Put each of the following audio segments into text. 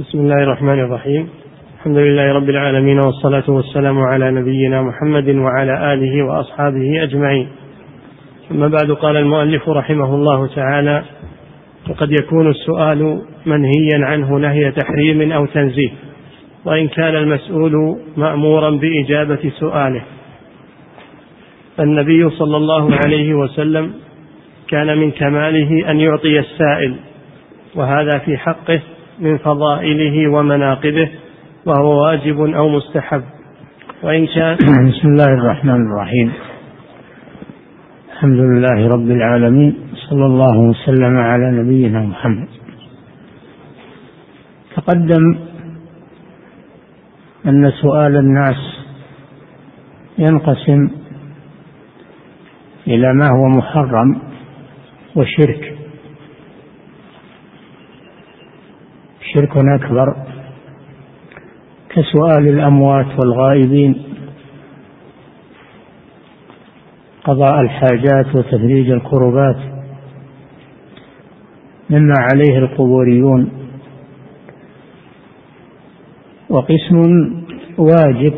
بسم الله الرحمن الرحيم. الحمد لله رب العالمين والصلاة والسلام على نبينا محمد وعلى آله وأصحابه أجمعين. ثم بعد قال المؤلف رحمه الله تعالى وقد يكون السؤال منهيا عنه نهي تحريم أو تنزيه وإن كان المسؤول مأمورا بإجابة سؤاله. النبي صلى الله عليه وسلم كان من كماله أن يعطي السائل وهذا في حقه من فضائله ومناقبه وهو واجب أو مستحب. وإن كان بسم الله الرحمن الرحيم. الحمد لله رب العالمين صلى الله وسلم على نبينا محمد. تقدم أن سؤال الناس ينقسم إلى ما هو محرم وشرك. شرك أكبر كسؤال الأموات والغائبين قضاء الحاجات وتفريج الكربات مما عليه القبوريون. وقسم واجب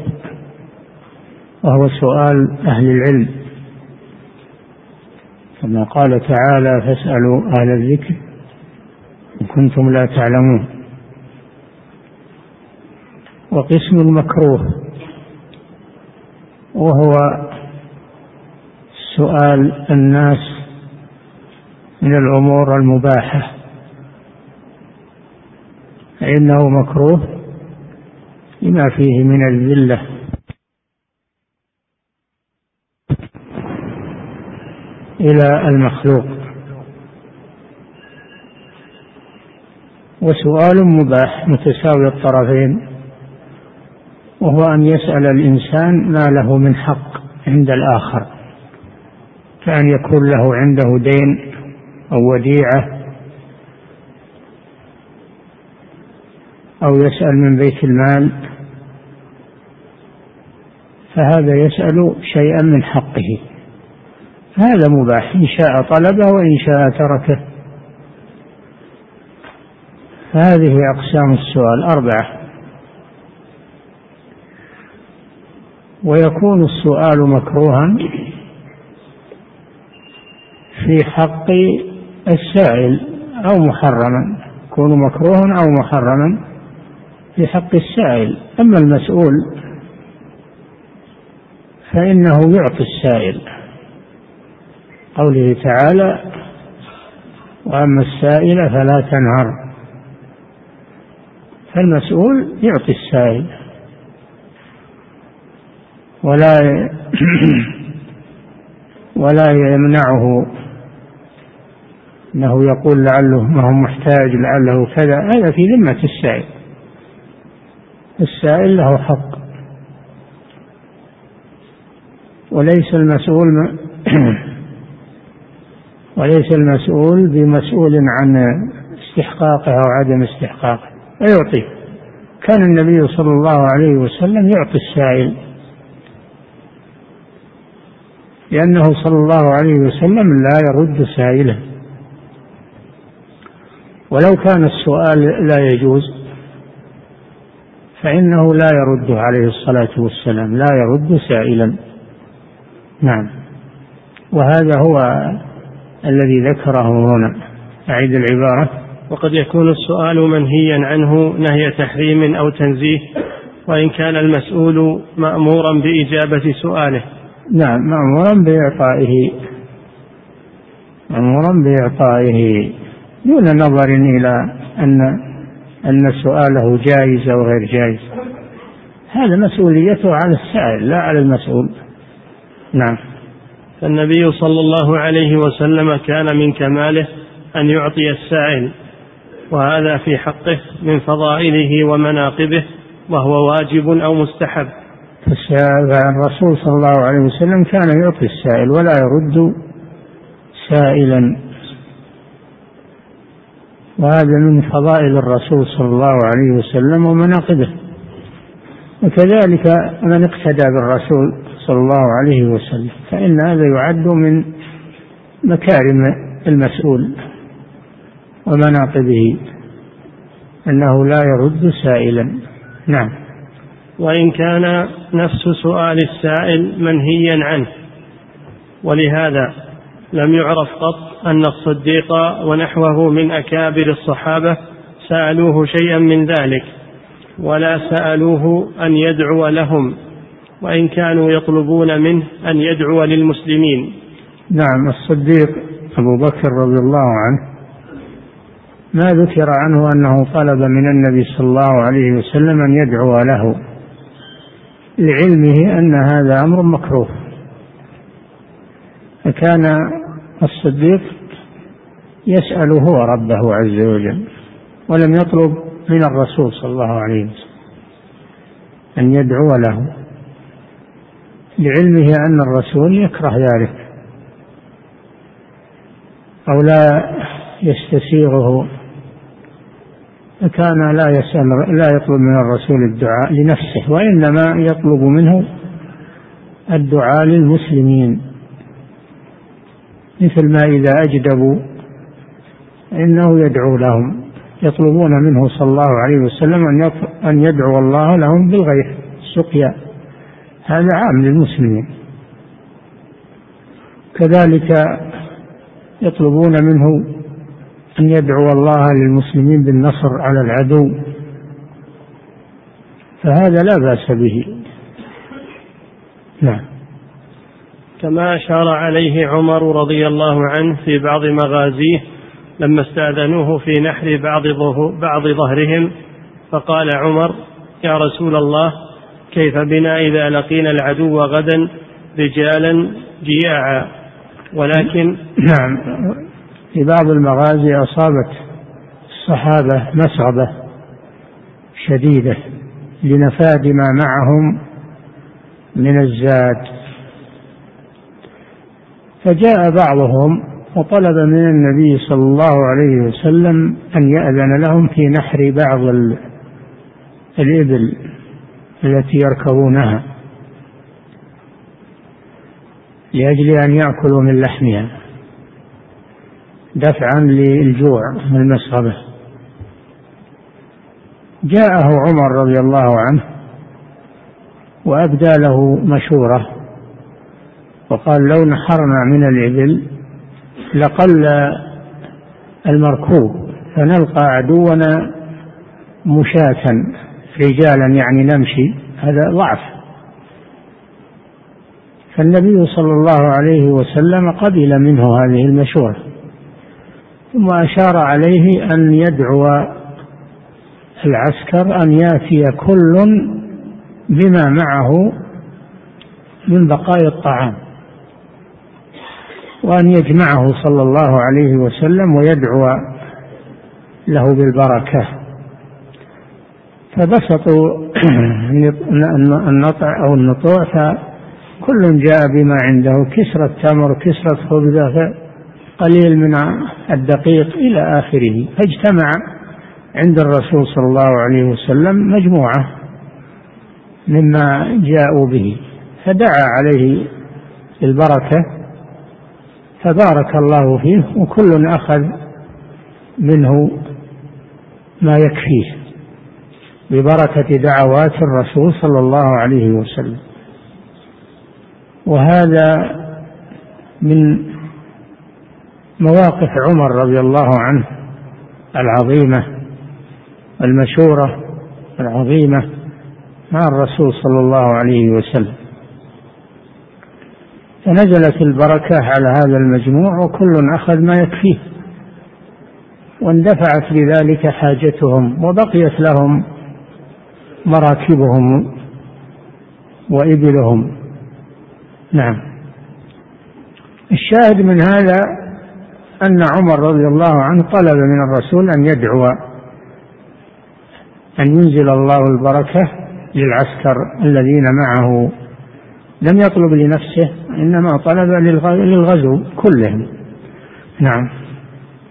وهو سؤال أهل العلم. كما قال تعالى فاسألوا أهل الذكر إن كنتم لا تعلمون. وقسم المكروه. وهو سؤال الناس من الأمور المباحة. فإنه مكروه لما فيه من الذلة. إلى المخلوق. وسؤال مباح متساوي الطرفين. وهو أن يسأل الإنسان ما له من حق عند الآخر كأن يكون له عنده دين أو وديعة أو يسأل من بيت المال فهذا يسأل شيئا من حقه. هذا مباح إن شاء طلبه وإن شاء تركه. فهذه أقسام السؤال. أربعة. ويكون السؤال مكروها في حق السائل أو محرما يكون مكروها أو محرما في حق السائل. أما المسؤول فإنه يعطي السائل. قوله تعالى وأما السائل فلا تنهر. فالمسؤول يعطي السائل. ولا ولا يمنعه. إنه يقول لعله ما هو محتاج لعله كذا. هذا في ذمة السائل. السائل له حق. وليس المسؤول وليس المسؤول بمسؤول عن استحقاقه أو عدم استحقاقه. ويعطيه كان النبي صلى الله عليه وسلم يعطي السائل لأنه صلى الله عليه وسلم لا يرد سائلا ولو كان السؤال لا يجوز فإنه لا يرد عليه الصلاة والسلام لا يرد سائلا. نعم. وهذا هو الذي ذكره هنا. أعيد العبارة. وقد يكون السؤال منهيا عنه نهي تحريم أو تنزيه وإن كان المسؤول مأمورا بإجابة سؤاله. نعم مأمورا بإعطائه. مأمورا بإعطائه. دون نظر إلى أن أن سؤاله جائز أو غير جائز. هذا مسؤوليته على السائل لا على المسؤول. نعم. فالنبي صلى الله عليه وسلم كان من كماله أن يعطي السائل وهذا في حقه من فضائله ومناقبه وهو واجب أو مستحب. فالرسول صلى الله عليه وسلم كان يعطي السائل ولا يرد سائلا. وهذا من فضائل الرسول صلى الله عليه وسلم ومناقبه. وكذلك من اقتدى بالرسول صلى الله عليه وسلم فإن هذا يعد من مكارم المسؤول ومناقبه أنه لا يرد سائلا. نعم. وإن كان نفس سؤال السائل منهيا عنه. ولهذا لم يعرف قط أن الصديق ونحوه من أكابر الصحابة سألوه شيئا من ذلك ولا سألوه أن يدعو لهم وإن كانوا يطلبون منه أن يدعو للمسلمين. نعم الصديق أبو بكر رضي الله عنه ما ذكر عنه أنه طلب من النبي صلى الله عليه وسلم أن يدعو له. لعلمه أن هذا أمر مكروه. فكان الصديق يسأل هو ربه عز وجل ولم يطلب من الرسول صلى الله عليه وسلم أن يدعو له. لعلمه أن الرسول يكره ذلك أو لا يستسيغه. فكان لا يسأل لا يطلب من الرسول الدعاء لنفسه وإنما يطلب منه الدعاء للمسلمين. مثل ما إذا أجدبوا إنه يدعو لهم يطلبون منه صلى الله عليه وسلم أن أن يدعو الله لهم بالغيث السقيا. هذا عام للمسلمين. كذلك يطلبون منه أن يدعو الله للمسلمين بالنصر على العدو. فهذا لا بأس به. نعم. كما أشار عليه عمر رضي الله عنه في بعض مغازيه لما استأذنوه في نحر بعض بعض ظهرهم فقال عمر يا رسول الله كيف بنا إذا لقينا العدو غدا رجالا جياعا؟ ولكن نعم. في بعض المغازي أصابت الصحابة مسغبة شديدة لنفاد ما معهم من الزاد. فجاء بعضهم وطلب من النبي صلى الله عليه وسلم أن يأذن لهم في نحر بعض الإبل التي يركبونها لأجل أن يأكلوا من لحمها. دفعا للجوع من المسغبة جاءه عمر رضي الله عنه وأبدى له مشورة وقال لو نحرنا من الإبل لقل المركوب فنلقى عدونا مشاة رجالا يعني نمشي هذا ضعف. فالنبي صلى الله عليه وسلم قبل منه هذه المشورة. ثم أشار عليه أن يدعو العسكر أن يأتي كل بما معه من بقايا الطعام وأن يجمعه صلى الله عليه وسلم ويدعو له بالبركة. فبسطوا النطع أو النطوع فكل جاء بما عنده كسرة تمر كسرة خبزة قليل من الدقيق إلى آخره. فاجتمع عند الرسول صلى الله عليه وسلم مجموعة مما جاءوا به فدعا عليه البركة فبارك الله فيه وكل أخذ منه ما يكفيه ببركة دعوات الرسول صلى الله عليه وسلم. وهذا من مواقف عمر رضي الله عنه العظيمة المشورة العظيمة مع الرسول صلى الله عليه وسلم. فنزلت البركة على هذا المجموع وكل أخذ ما يكفيه. واندفعت بذلك حاجتهم وبقيت لهم مراكبهم وإبلهم. نعم. الشاهد من هذا أن عمر رضي الله عنه طلب من الرسول أن يدعو أن ينزل الله البركة للعسكر الذين معه. لم يطلب لنفسه إنما طلب للغزو كلهم. نعم.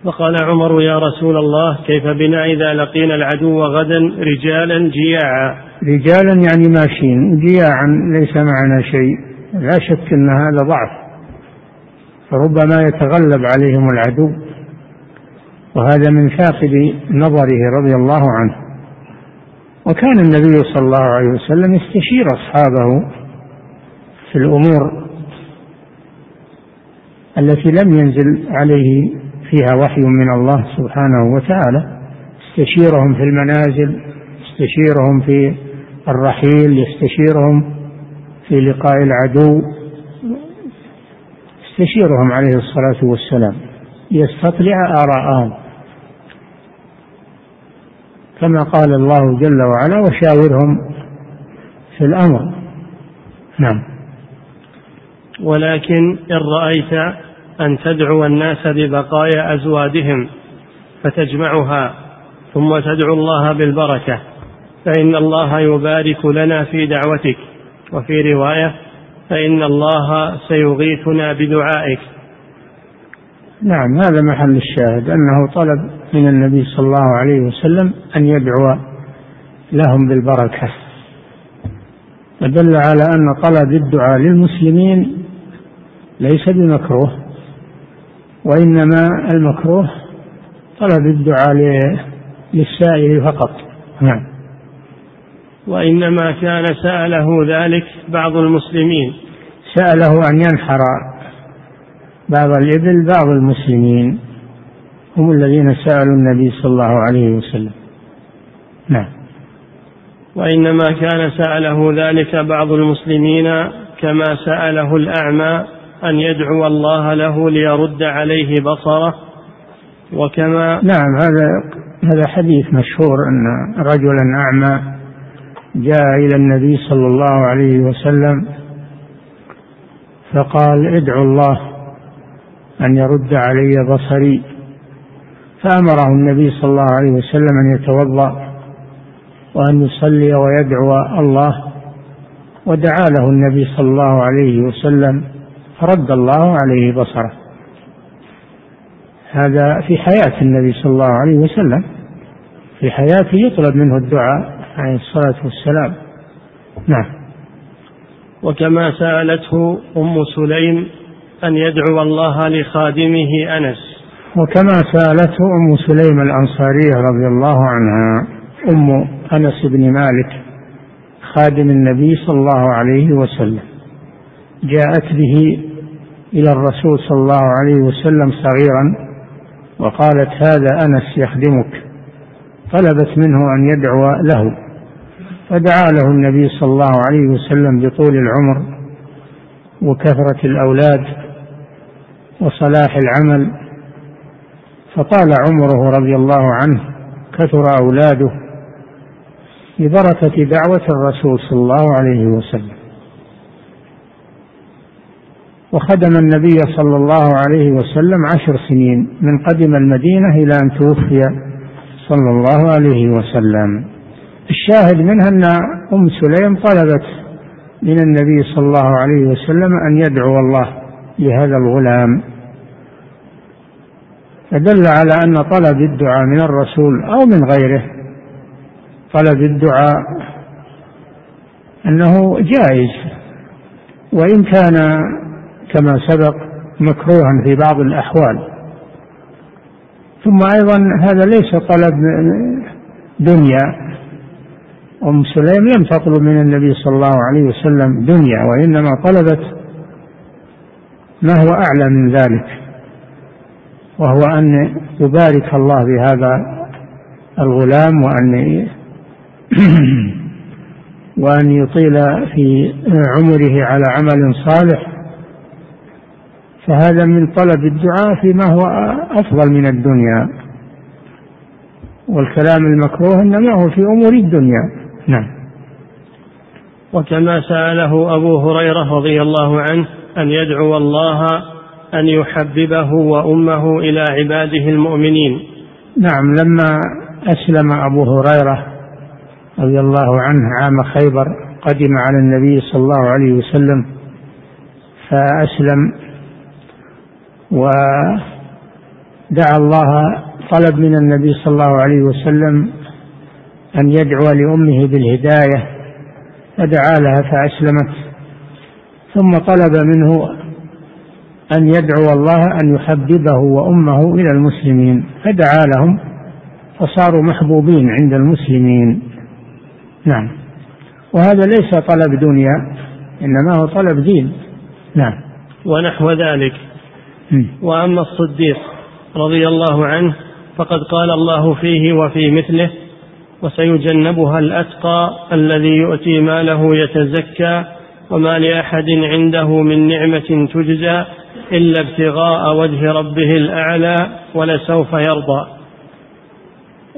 فقال عمر يا رسول الله كيف بنا إذا لقينا العدو غدا رجالا جياعا؟ رجالا يعني ماشيين جياعا ليس معنا شيء. لا شك أن هذا ضعف. فربما يتغلب عليهم العدو وهذا من فاقد نظره رضي الله عنه. وكان النبي صلى الله عليه وسلم يستشير أصحابه في الأمور التي لم ينزل عليه فيها وحي من الله سبحانه وتعالى. يستشيرهم في المنازل يستشيرهم في الرحيل يستشيرهم في لقاء العدو. يستشيرهم عليه الصلاة والسلام يستطلع آراءهم. كما قال الله جل وعلا وشاورهم في الأمر. نعم. ولكن إن رأيت أن تدعو الناس ببقايا أزوادهم فتجمعها ثم تدعو الله بالبركة فإن الله يبارك لنا في دعوتك. وفي رواية فإن الله سيغيثنا بدعائك. نعم هذا محل الشاهد أنه طلب من النبي صلى الله عليه وسلم أن يدعو لهم بالبركة. ودل على أن طلب الدعاء للمسلمين ليس بمكروه وإنما المكروه طلب الدعاء للسائل فقط. نعم. وإنما كان سأله ذلك بعض المسلمين. سأله أن ينحر بعض الإبل بعض المسلمين هم الذين سألوا النبي صلى الله عليه وسلم. نعم. وإنما كان سأله ذلك بعض المسلمين كما سأله الأعمى أن يدعو الله له ليرد عليه بصره وكما نعم هذا هذا حديث مشهور أن رجلا أعمى جاء إلى النبي صلى الله عليه وسلم فقال ادعو الله أن يرد علي بصري. فأمره النبي صلى الله عليه وسلم أن يتوضأ وأن يصلي ويدعو الله ودعا له النبي صلى الله عليه وسلم فرد الله عليه بصره. هذا في حياة النبي صلى الله عليه وسلم في حياته يطلب منه الدعاء. عليه الصلاة والسلام. نعم. وكما سألته أم سليم أن يدعو الله لخادمه أنس. وكما سألته أم سليم الأنصارية رضي الله عنها أم أنس بن مالك خادم النبي صلى الله عليه وسلم. جاءت به إلى الرسول صلى الله عليه وسلم صغيرا وقالت هذا أنس يخدمك. طلبت منه أن يدعو له. فدعا له النبي صلى الله عليه وسلم بطول العمر وكثرة الأولاد وصلاح العمل. فطال عمره رضي الله عنه كثر أولاده ببركة دعوة الرسول صلى الله عليه وسلم. وخدم النبي صلى الله عليه وسلم عشر سنين من قدم المدينة إلى أن توفي صلى الله عليه وسلم. الشاهد منها أن أم سليم طلبت من النبي صلى الله عليه وسلم أن يدعو الله لهذا الغلام. فدل على أن طلب الدعاء من الرسول أو من غيره. طلب الدعاء أنه جائز وإن كان كما سبق مكروها في بعض الأحوال. ثم أيضا هذا ليس طلب دنيا. أم سليم لم تطلب من النبي صلى الله عليه وسلم دنيا وإنما طلبت ما هو أعلى من ذلك وهو أن يبارك الله بهذا الغلام وأن وأن يطيل في عمره على عمل صالح. فهذا من طلب الدعاء فيما هو أفضل من الدنيا. والكلام المكروه إنما هو في أمور الدنيا. نعم. وكما سأله أبو هريرة رضي الله عنه أن يدعو الله أن يحببه وأمه إلى عباده المؤمنين. نعم لما أسلم أبو هريرة رضي الله عنه عام خيبر قدم على النبي صلى الله عليه وسلم فأسلم ودعا الله طلب من النبي صلى الله عليه وسلم أن يدعو لأمه بالهداية فدعا لها فأسلمت. ثم طلب منه أن يدعو الله أن يحببه وأمه إلى المسلمين فدعا لهم فصاروا محبوبين عند المسلمين. نعم. وهذا ليس طلب دنيا إنما هو طلب دين. نعم. ونحو ذلك. وأما الصديق رضي الله عنه فقد قال الله فيه وفي مثله وسيجنبها الأتقى الذي يؤتي ماله يتزكى وما لأحد عنده من نعمة تجزى إلا ابتغاء وجه ربه الأعلى ولسوف يرضى.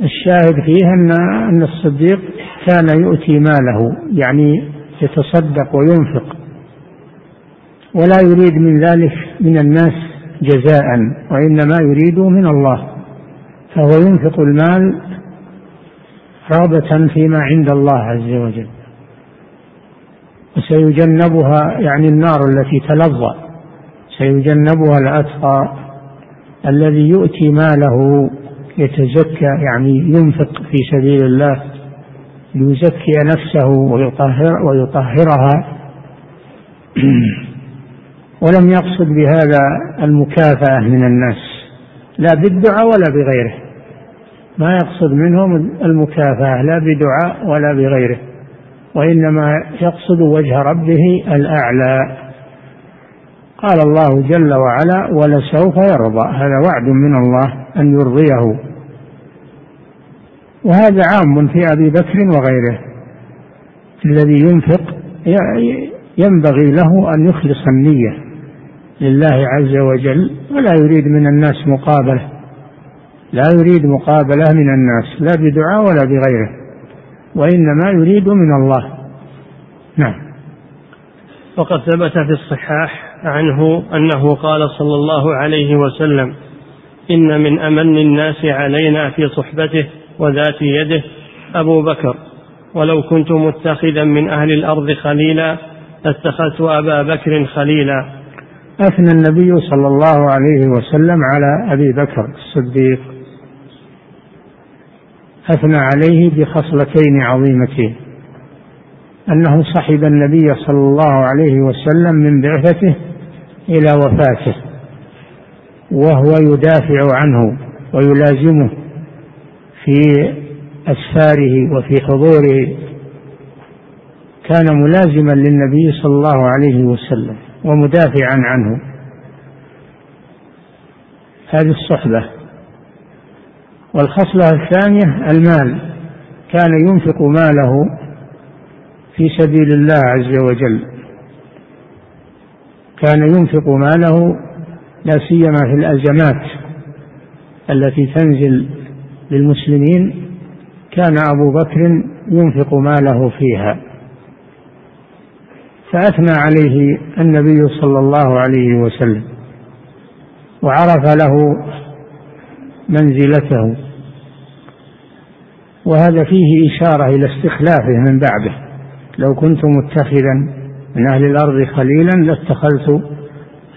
الشاهد فيه أن أن الصديق كان يؤتي ماله يعني يتصدق وينفق ولا يريد من ذلك من الناس جزاء وإنما يريد من الله فهو ينفق المال رغبة فيما عند الله عز وجل. وسيجنبها يعني النار التي تلظى سيجنبها الأتقى الذي يؤتي ماله يتزكى يعني ينفق في سبيل الله ليزكي نفسه ويطهر ويطهرها. ولم يقصد بهذا المكافأة من الناس لا بالدعاء ولا بغيره. ما يقصد منهم المكافأة لا بدعاء ولا بغيره. وإنما يقصد وجه ربه الأعلى. قال الله جل وعلا ولسوف يرضى هذا وعد من الله أن يرضيه. وهذا عام في أبي بكر وغيره. الذي ينفق ينبغي له أن يخلص النية. لله عز وجل ولا يريد من الناس مقابلة. لا يريد مقابلة من الناس لا بدعاء ولا بغيره وإنما يريد من الله. نعم. وقد ثبت في الصحاح عنه أنه قال صلى الله عليه وسلم إن من أمن الناس علينا في صحبته وذات يده أبو بكر ولو كنت متخذا من أهل الأرض خليلا لاتخذت أبا بكر خليلا. أثنى النبي صلى الله عليه وسلم على أبي بكر الصديق. أثنى عليه بخصلتين عظيمتين. أنه صحب النبي صلى الله عليه وسلم من بعثته إلى وفاته وهو يدافع عنه ويلازمه في أسفاره وفي حضوره. كان ملازما للنبي صلى الله عليه وسلم. ومدافعا عنه. هذه الصحبة. والخصلة الثانية المال. كان ينفق ماله في سبيل الله عز وجل. كان ينفق ماله لا سيما في الأزمات التي تنزل للمسلمين. كان أبو بكر ينفق ماله فيها. فأثنى عليه النبي صلى الله عليه وسلم وعرف له منزلته. وهذا فيه إشارة إلى استخلافه من بعده. لو كنت متخذا من أهل الأرض خليلا لاتخذت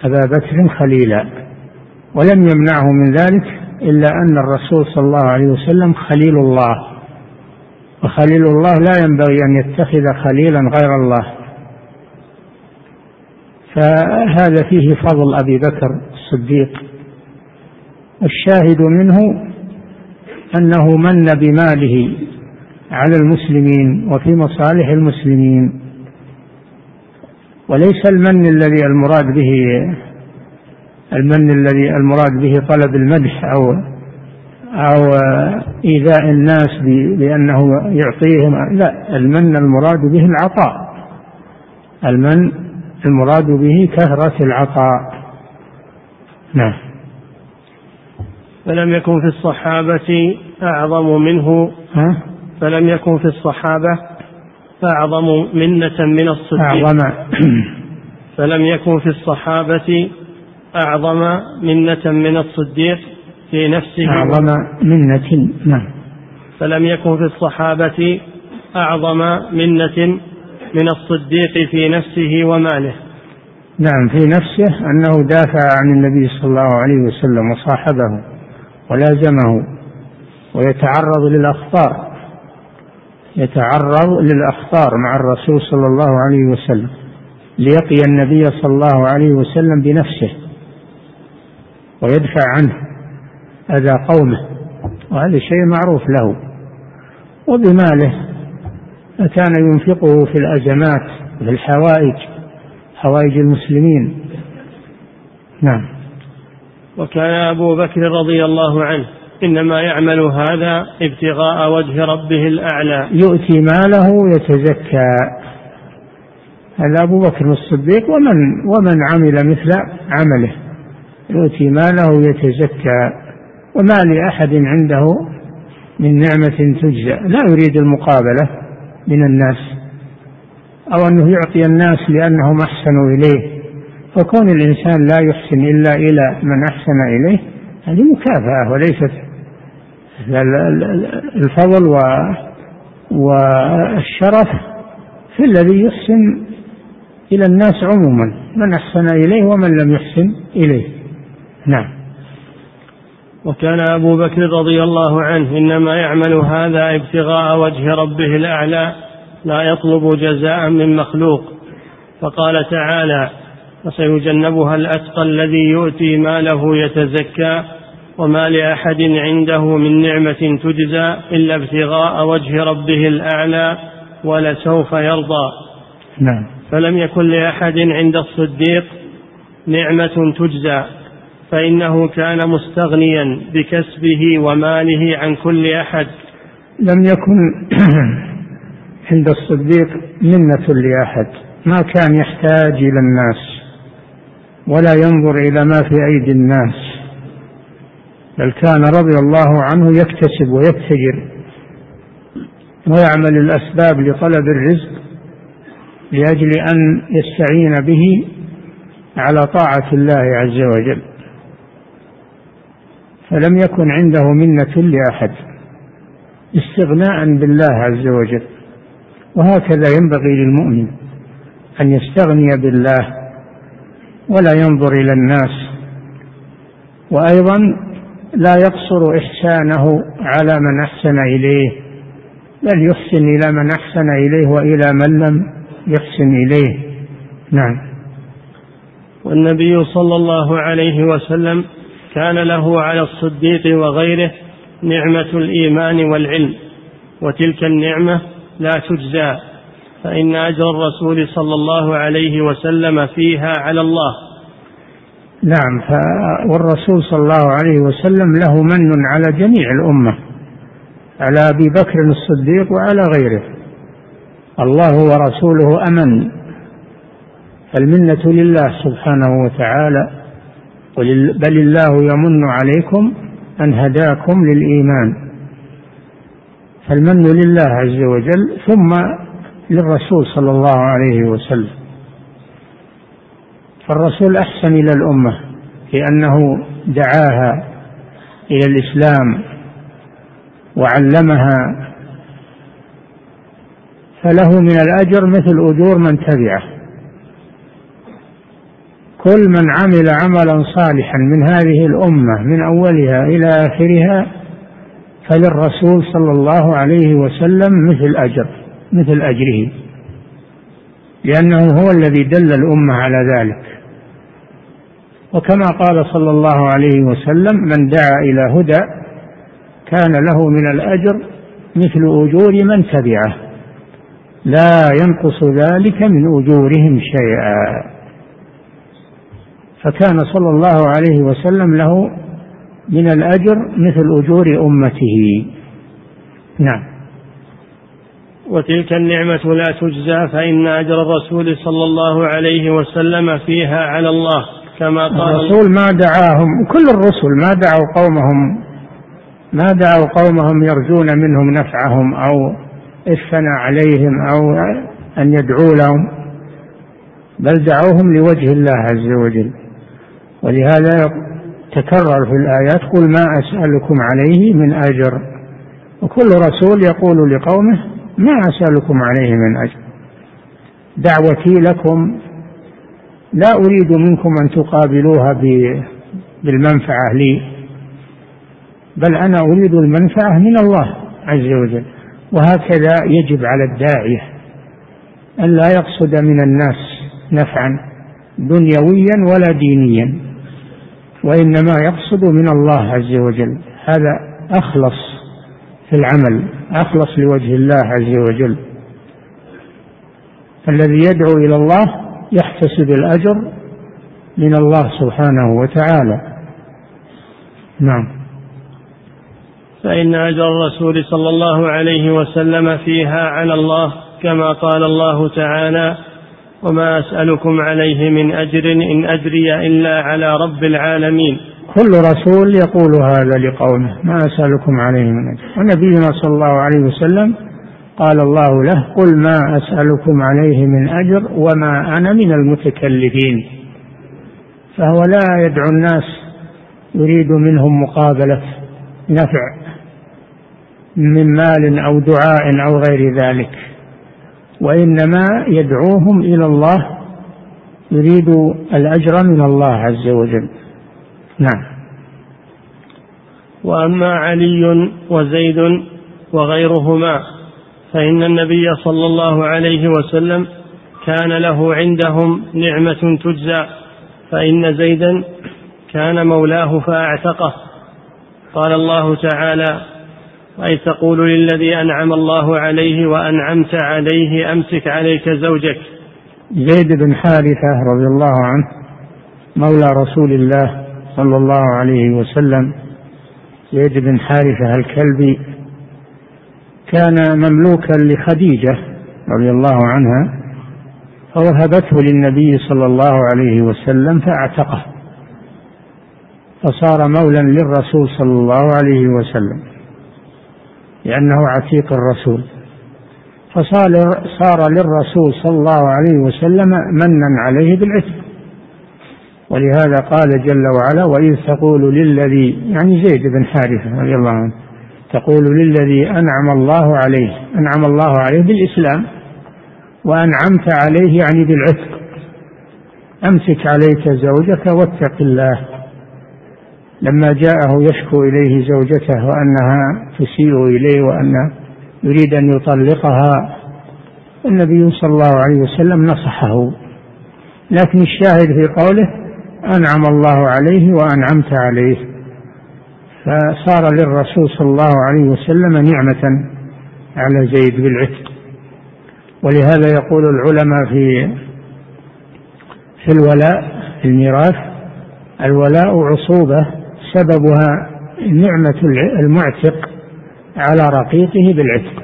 أبا بكر خليلا. ولم يمنعه من ذلك إلا أن الرسول صلى الله عليه وسلم خليل الله. وخليل الله لا ينبغي أن يتخذ خليلا غير الله. فهذا فيه فضل أبي بكر الصديق. الشاهد منه أنه من بماله على المسلمين وفي مصالح المسلمين وليس المن الذي المراد به المن الذي المراد به طلب المدح أو أو إيذاء الناس بأنه يعطيهم لا المن المراد به العطاء. المن المراد به كثرة العطاء. نعم. فلم يكن في الصحابة أعظم منه. ها؟ فلم يكن في الصحابة أعظم منة من الصديق. أعظم. فلم يكن في الصحابة أعظم منة من الصديق في نفسه. أعظم منة. نعم. فلم يكن في الصحابة أعظم منة من الصديق في نفسه وماله. نعم في نفسه أنه دافع عن النبي صلى الله عليه وسلم وصاحبه ولازمه ويتعرض للأخطار يتعرض للأخطار مع الرسول صلى الله عليه وسلم ليقي النبي صلى الله عليه وسلم بنفسه ويدفع عنه أذى قومه وهذا شيء معروف له. وبماله كان ينفقه في الأزمات في الحوائج حوائج المسلمين. نعم. وكان أبو بكر رضي الله عنه إنما يعمل هذا ابتغاء وجه ربه الأعلى. يؤتي ماله يتزكى. هذا أبو بكر الصديق ومن ومن عمل مثل عمله. يؤتي ماله يتزكى. وما لأحد عنده من نعمة تجزى لا يريد المقابلة. من الناس أو أنه يعطي الناس لأنهم أحسنوا إليه. فكون الإنسان لا يحسن إلا إلى من أحسن إليه هذه مكافأة وليست الفضل والشرف في الذي يحسن إلى الناس عموما من أحسن إليه ومن لم يحسن إليه. نعم. وكان أبو بكر رضي الله عنه إنما يعمل هذا ابتغاء وجه ربه الأعلى لا يطلب جزاء من مخلوق. فقال تعالى وسيجنبها الأتقى الذي يؤتي ماله يتزكى وما لأحد عنده من نعمة تجزى إلا ابتغاء وجه ربه الأعلى ولسوف يرضى. نعم. فلم يكن لأحد عند الصديق نعمة تجزى. فإنه كان مستغنيا بكسبه وماله عن كل أحد. لم يكن عند الصديق منة لأحد. ما كان يحتاج إلى الناس ولا ينظر إلى ما في أيدي الناس. بل كان رضي الله عنه يكتسب ويتجر ويعمل الأسباب لطلب الرزق لأجل أن يستعين به على طاعة الله عز وجل. فلم يكن عنده منة لأحد استغناء بالله عز وجل. وهكذا ينبغي للمؤمن أن يستغني بالله ولا ينظر إلى الناس. وأيضا لا يقصر إحسانه على من أحسن إليه بل يحسن إلى من أحسن إليه وإلى من لم يحسن إليه. نعم. والنبي صلى الله عليه وسلم كان له على الصديق وغيره نعمة الإيمان والعلم وتلك النعمة لا تجزى فإن أجر الرسول صلى الله عليه وسلم فيها على الله. نعم والرسول صلى الله عليه وسلم له من على جميع الأمة على أبي بكر الصديق وعلى غيره. الله ورسوله أمن المنة لله سبحانه وتعالى. بل الله يمن عليكم أن هداكم للإيمان. فالمن لله عز وجل ثم للرسول صلى الله عليه وسلم. فالرسول أحسن إلى الأمة لأنه دعاها إلى الإسلام وعلمها. فله من الأجر مثل أجور من تبعه. كل من عمل عملا صالحا من هذه الأمة من أولها إلى آخرها فللرسول صلى الله عليه وسلم مثل أجر مثل أجره. لأنه هو الذي دل الأمة على ذلك. وكما قال صلى الله عليه وسلم من دعا إلى هدى كان له من الأجر مثل أجور من تبعه. لا ينقص ذلك من أجورهم شيئا. فكان صلى الله عليه وسلم له من الأجر مثل أجور أمته. نعم. وتلك النعمة لا تجزى فإن أجر الرسول صلى الله عليه وسلم فيها على الله كما قال الرسول ما دعاهم كل الرسل ما دعوا قومهم ما دعوا قومهم يرجون منهم نفعهم أو الثنى عليهم أو أن يدعوا لهم بل دعوهم لوجه الله عز وجل. ولهذا تكرر في الآيات قل ما أسألكم عليه من أجر. وكل رسول يقول لقومه ما أسألكم عليه من أجر. دعوتي لكم لا أريد منكم أن تقابلوها بالمنفعة لي. بل أنا أريد المنفعة من الله عز وجل. وهكذا يجب على الداعية أن لا يقصد من الناس نفعا دنيويا ولا دينيا. وإنما يقصد من الله عز وجل. هذا أخلص في العمل أخلص لوجه الله عز وجل. الذي يدعو إلى الله يحتسب الأجر من الله سبحانه وتعالى. نعم. فإن أجر الرسول صلى الله عليه وسلم فيها على الله كما قال الله تعالى وما أسألكم عليه من أجر إن أجري إلا على رب العالمين. كل رسول يقول هذا لقومه ما أسألكم عليه من أجر. ونبينا صلى الله عليه وسلم قال الله له قل ما أسألكم عليه من أجر وما أنا من المتكلفين. فهو لا يدعو الناس يريد منهم مقابلة نفع من مال أو دعاء أو غير ذلك. وإنما يدعوهم إلى الله يريد الأجر من الله عز وجل. نعم. وأما علي وزيد وغيرهما فإن النبي صلى الله عليه وسلم كان له عندهم نعمة تجزى فإن زيدا كان مولاه فأعتقه. قال الله تعالى وإذ تقول للذي أنعم الله عليه وأنعمت عليه أمسك عليك زوجك. زيد بن حارثة رضي الله عنه مولى رسول الله صلى الله عليه وسلم. زيد بن حارثة الكلبي كان مملوكا لخديجة رضي الله عنها فوهبته للنبي صلى الله عليه وسلم فأعتقه فصار مولا للرسول صلى الله عليه وسلم. لأنه عتيق الرسول. فصار صار للرسول صلى الله عليه وسلم منا عليه بالعتق ولهذا قال جل وعلا وإذ تقول للذي يعني زيد بن حارثة رضي الله عنه تقول للذي أنعم الله عليه أنعم الله عليه بالإسلام وأنعمت عليه يعني بالعتق. أمسك عليك زوجك واتق الله. لما جاءه يشكو إليه زوجته وأنها تسيء إليه وأن يريد أن يطلقها النبي صلى الله عليه وسلم نصحه. لكن الشاهد في قوله أنعم الله عليه وأنعمت عليه. فصار للرسول صلى الله عليه وسلم نعمة على زيد بالعتق. ولهذا يقول العلماء في في الولاء في الميراث الولاء عصوبة سببها نعمة المعتق على رقيقه بالعتق.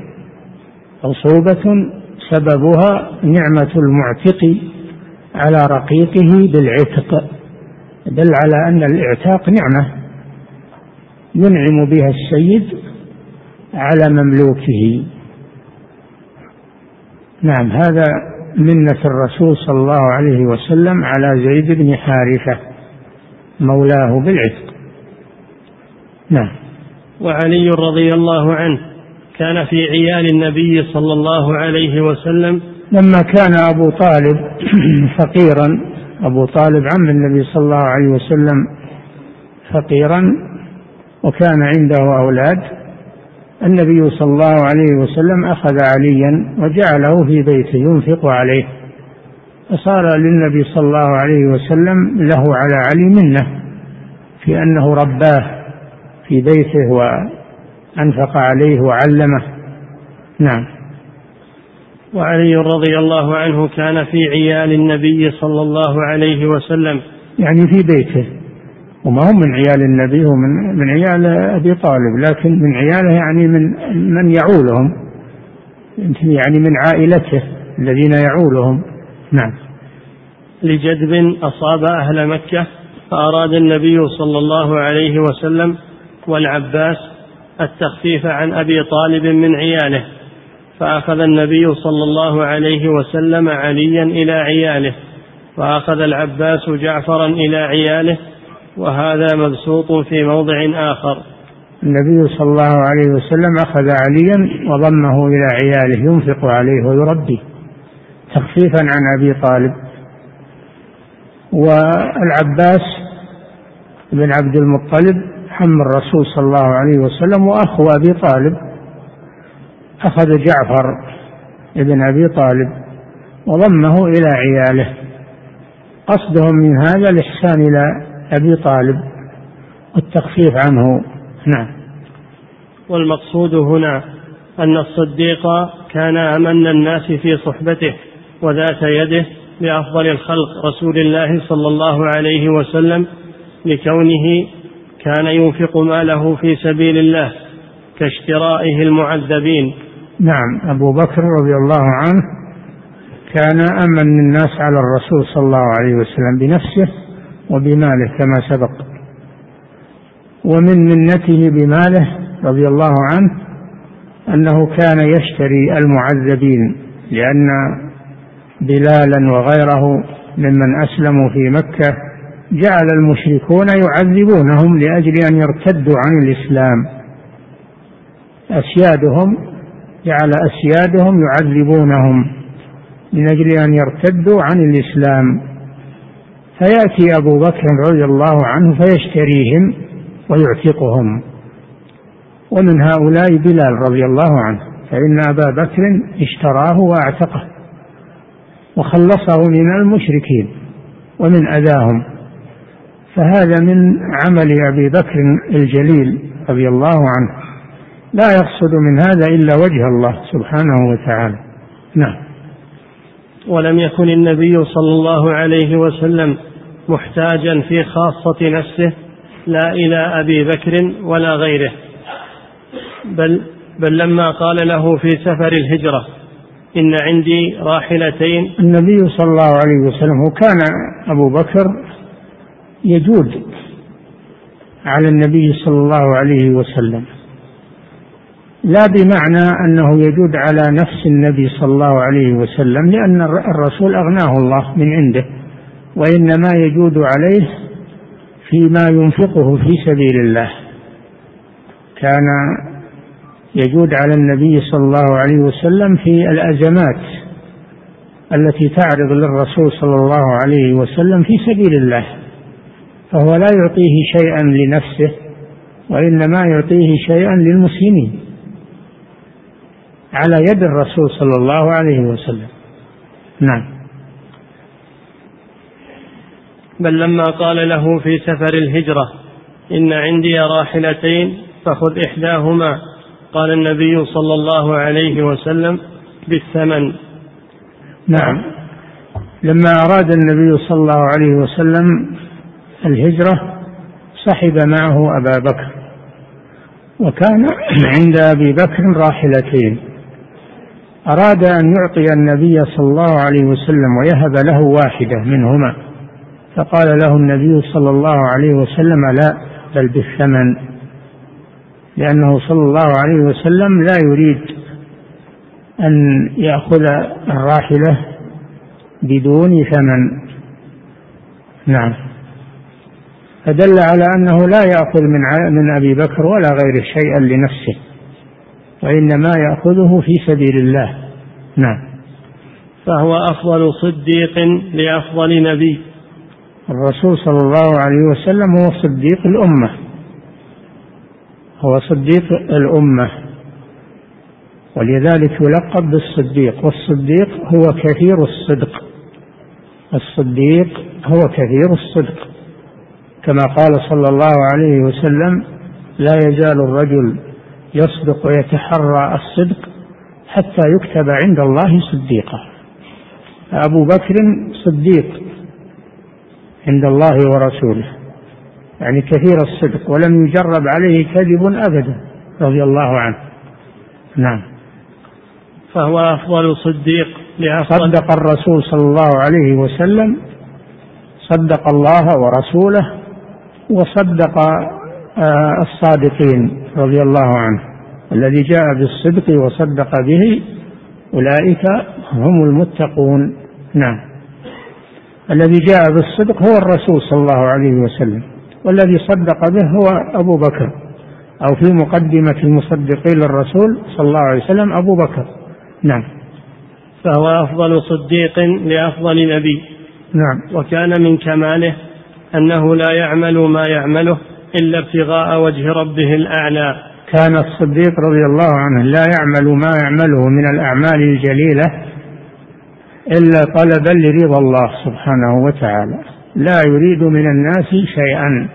عصوبة سببها نعمة المعتق على رقيقه بالعتق. دل على أن الإعتاق نعمة ينعم بها السيد على مملوكه. نعم هذا منة الرسول صلى الله عليه وسلم على زيد بن حارثة مولاه بالعتق. نعم. وعلي رضي الله عنه كان في عيال النبي صلى الله عليه وسلم لما كان أبو طالب فقيرا أبو طالب عم النبي صلى الله عليه وسلم فقيرا وكان عنده أولاد النبي صلى الله عليه وسلم أخذ عليا وجعله في بيته ينفق عليه. فصار للنبي صلى الله عليه وسلم له على علي منة في أنه رباه. في بيته وأنفق عليه وعلمه. نعم. وعلي رضي الله عنه كان في عيال النبي صلى الله عليه وسلم. يعني في بيته. وما هم من عيال النبي هو من من عيال أبي طالب لكن من عياله يعني من من يعولهم. يعني من عائلته الذين يعولهم. نعم. لجدب أصاب أهل مكة فأراد النبي صلى الله عليه وسلم والعباس التخفيف عن أبي طالب من عياله فأخذ النبي صلى الله عليه وسلم عليا إلى عياله واخذ العباس جعفرا إلى عياله وهذا مبسوط في موضع آخر. النبي صلى الله عليه وسلم أخذ عليا وضمه إلى عياله ينفق عليه ويربيه تخفيفا عن أبي طالب. والعباس بن عبد المطلب عم الرسول صلى الله عليه وسلم وأخو أبي طالب أخذ جعفر ابن أبي طالب وضمه إلى عياله. قصدهم من هذا الإحسان إلى أبي طالب والتخفيف عنه. نعم. والمقصود هنا أن الصديق كان أمن الناس في صحبته وذات يده لأفضل الخلق رسول الله صلى الله عليه وسلم لكونه كان ينفق ماله في سبيل الله كاشترائه المعذبين. نعم أبو بكر رضي الله عنه كان أمن الناس على الرسول صلى الله عليه وسلم بنفسه وبماله كما سبق. ومن منته بماله رضي الله عنه أنه كان يشتري المعذبين لأن بلالا وغيره ممن أسلموا في مكة جعل المشركون يعذبونهم لأجل أن يرتدوا عن الإسلام. أسيادهم جعل أسيادهم يعذبونهم من أجل أن يرتدوا عن الإسلام. فيأتي أبو بكر رضي الله عنه فيشتريهم ويعتقهم. ومن هؤلاء بلال رضي الله عنه فإن أبا بكر اشتراه وأعتقه وخلصه من المشركين ومن أذاهم. فهذا من عمل أبي بكر الجليل رضي الله عنه. لا يقصد من هذا إلا وجه الله سبحانه وتعالى. نعم. ولم يكن النبي صلى الله عليه وسلم محتاجا في خاصة نفسه لا إلى أبي بكر ولا غيره. بل بل لما قال له في سفر الهجرة إن عندي راحلتين. النبي صلى الله عليه وسلم وكان أبو بكر يجود على النبي صلى الله عليه وسلم. لا بمعنى أنه يجود على نفس النبي صلى الله عليه وسلم لأن الرسول أغناه الله من عنده وإنما يجود عليه فيما ينفقه في سبيل الله. كان يجود على النبي صلى الله عليه وسلم في الأزمات التي تعرض للرسول صلى الله عليه وسلم في سبيل الله. فهو لا يعطيه شيئا لنفسه وإنما يعطيه شيئا للمسلمين على يد الرسول صلى الله عليه وسلم. نعم. بل لما قال له في سفر الهجرة إن عندي راحلتين فخذ إحداهما قال النبي صلى الله عليه وسلم بالثمن. نعم. لما أراد النبي صلى الله عليه وسلم الهجرة صحب معه أبا بكر وكان عند أبي بكر راحلتين. أراد أن يعطي النبي صلى الله عليه وسلم ويهب له واحدة منهما فقال له النبي صلى الله عليه وسلم لا بل بالثمن لأنه صلى الله عليه وسلم لا يريد أن يأخذ الراحلة بدون ثمن. نعم. فدل على أنه لا يأخذ من من أبي بكر ولا غيره شيئا لنفسه وإنما يأخذه في سبيل الله. نعم. فهو أفضل صديق لأفضل نبي. الرسول صلى الله عليه وسلم هو صديق الأمة. هو صديق الأمة. ولذلك يلقب بالصديق والصديق هو كثير الصدق. الصديق هو كثير الصدق. كما قال صلى الله عليه وسلم لا يزال الرجل يصدق ويتحرى الصدق حتى يكتب عند الله صديقا أبو بكر صديق عند الله ورسوله يعني كثير الصدق ولم يجرب عليه كذب أبدا رضي الله عنه. نعم. فهو أفضل صديق لأفضل صدق الرسول صلى الله عليه وسلم صدق الله ورسوله وصدق آه، الصادقين رضي الله عنه. الذي جاء بالصدق وصدق به أولئك هم المتقون. نعم. الذي جاء بالصدق هو الرسول صلى الله عليه وسلم والذي صدق به هو أبو بكر أو في مقدمة المصدقين للرسول صلى الله عليه وسلم أبو بكر. نعم. فهو أفضل صديق لأفضل نبي. نعم. وكان من كماله أنه لا يعمل ما يعمله إلا ابتغاء وجه ربه الأعلى. كان الصديق رضي الله عنه لا يعمل ما يعمله من الأعمال الجليلة إلا طلبا لرضا الله سبحانه وتعالى. لا يريد من الناس شيئا.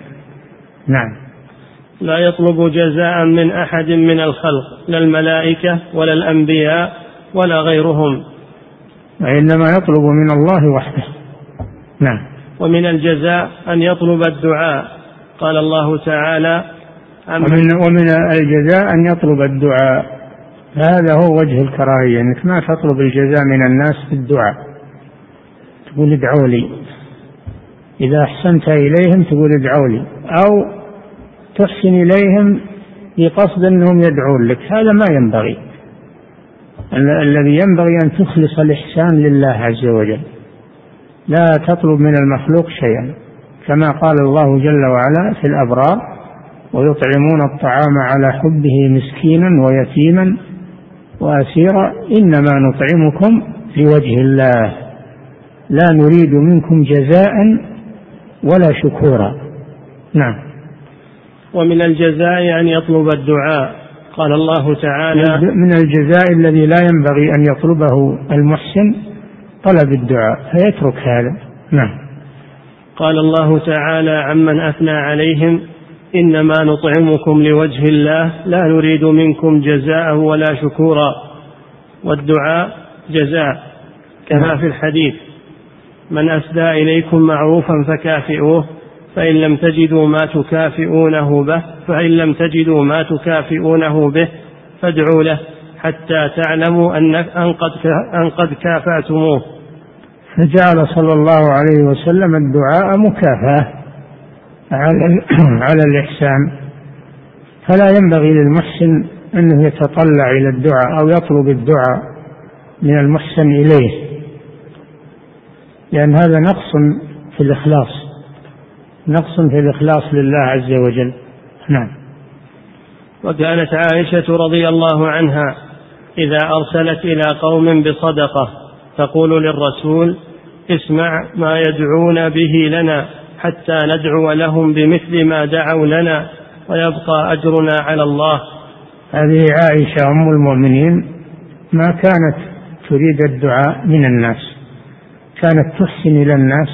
نعم. لا يطلب جزاء من أحد من الخلق لا الملائكة ولا الأنبياء ولا غيرهم. وإنما يطلب من الله وحده. نعم. ومن الجزاء أن يطلب الدعاء. قال الله تعالى ومن, ومن الجزاء أن يطلب الدعاء. هذا هو وجه الكراهية أنك ما تطلب الجزاء من الناس بالدعاء تقول ادعوا لي. إذا أحسنت إليهم تقول ادعوا لي. أو تحسن إليهم بقصد أنهم يدعون لك. هذا ما ينبغي. الذي ينبغي أن تخلص الإحسان لله عز وجل. لا تطلب من المخلوق شيئا. كما قال الله جل وعلا في الأبرار ويطعمون الطعام على حبه مسكينا ويتيما وأسيرا. إنما نطعمكم لوجه الله. لا نريد منكم جزاء ولا شكورا. نعم. ومن الجزاء أن يطلب الدعاء. قال الله تعالى من الجزاء الذي لا ينبغي أن يطلبه المحسن طلب الدعاء فيترك هذا نعم قال الله تعالى عمن أثنى عليهم إنما نطعمكم لوجه الله لا نريد منكم جزاء ولا شكورا والدعاء جزاء كما. في الحديث من أسدى إليكم معروفا فكافئوه فإن لم تجدوا ما تكافئونه به فإن لم تجدوا ما تكافئونه به فادعوا له حتى تعلموا أن قد أن قد كافأتموه. فجعل صلى الله عليه وسلم الدعاء مكافأة على على الإحسان. فلا ينبغي للمحسن أنه يتطلع إلى الدعاء أو يطلب الدعاء من المحسن إليه لأن هذا نقص في الإخلاص نقص في الإخلاص لله عز وجل. نعم. وكانت عائشة رضي الله عنها إذا أرسلت إلى قوم بصدقة تقول للرسول اسمع ما يدعون به لنا حتى ندعو لهم بمثل ما دعوا لنا ويبقى أجرنا على الله. هذه عائشة أم المؤمنين ما كانت تريد الدعاء من الناس كانت تحسن إلى الناس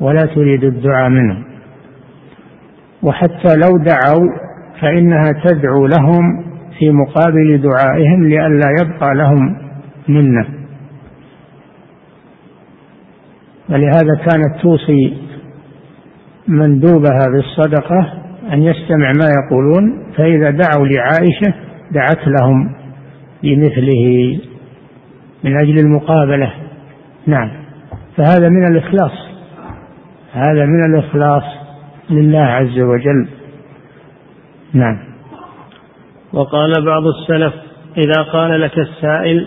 ولا تريد الدعاء منهم. وحتى لو دعوا فإنها تدعو لهم في مقابل دعائهم لئلا يبقى لهم منة. ولهذا كانت توصي مندوبها بالصدقة أن يستمع ما يقولون فإذا دعوا لعائشة دعت لهم بمثله من أجل المقابلة. نعم. فهذا من الإخلاص. هذا من الإخلاص لله عز وجل. نعم. وقال بعض السلف إذا قال لك السائل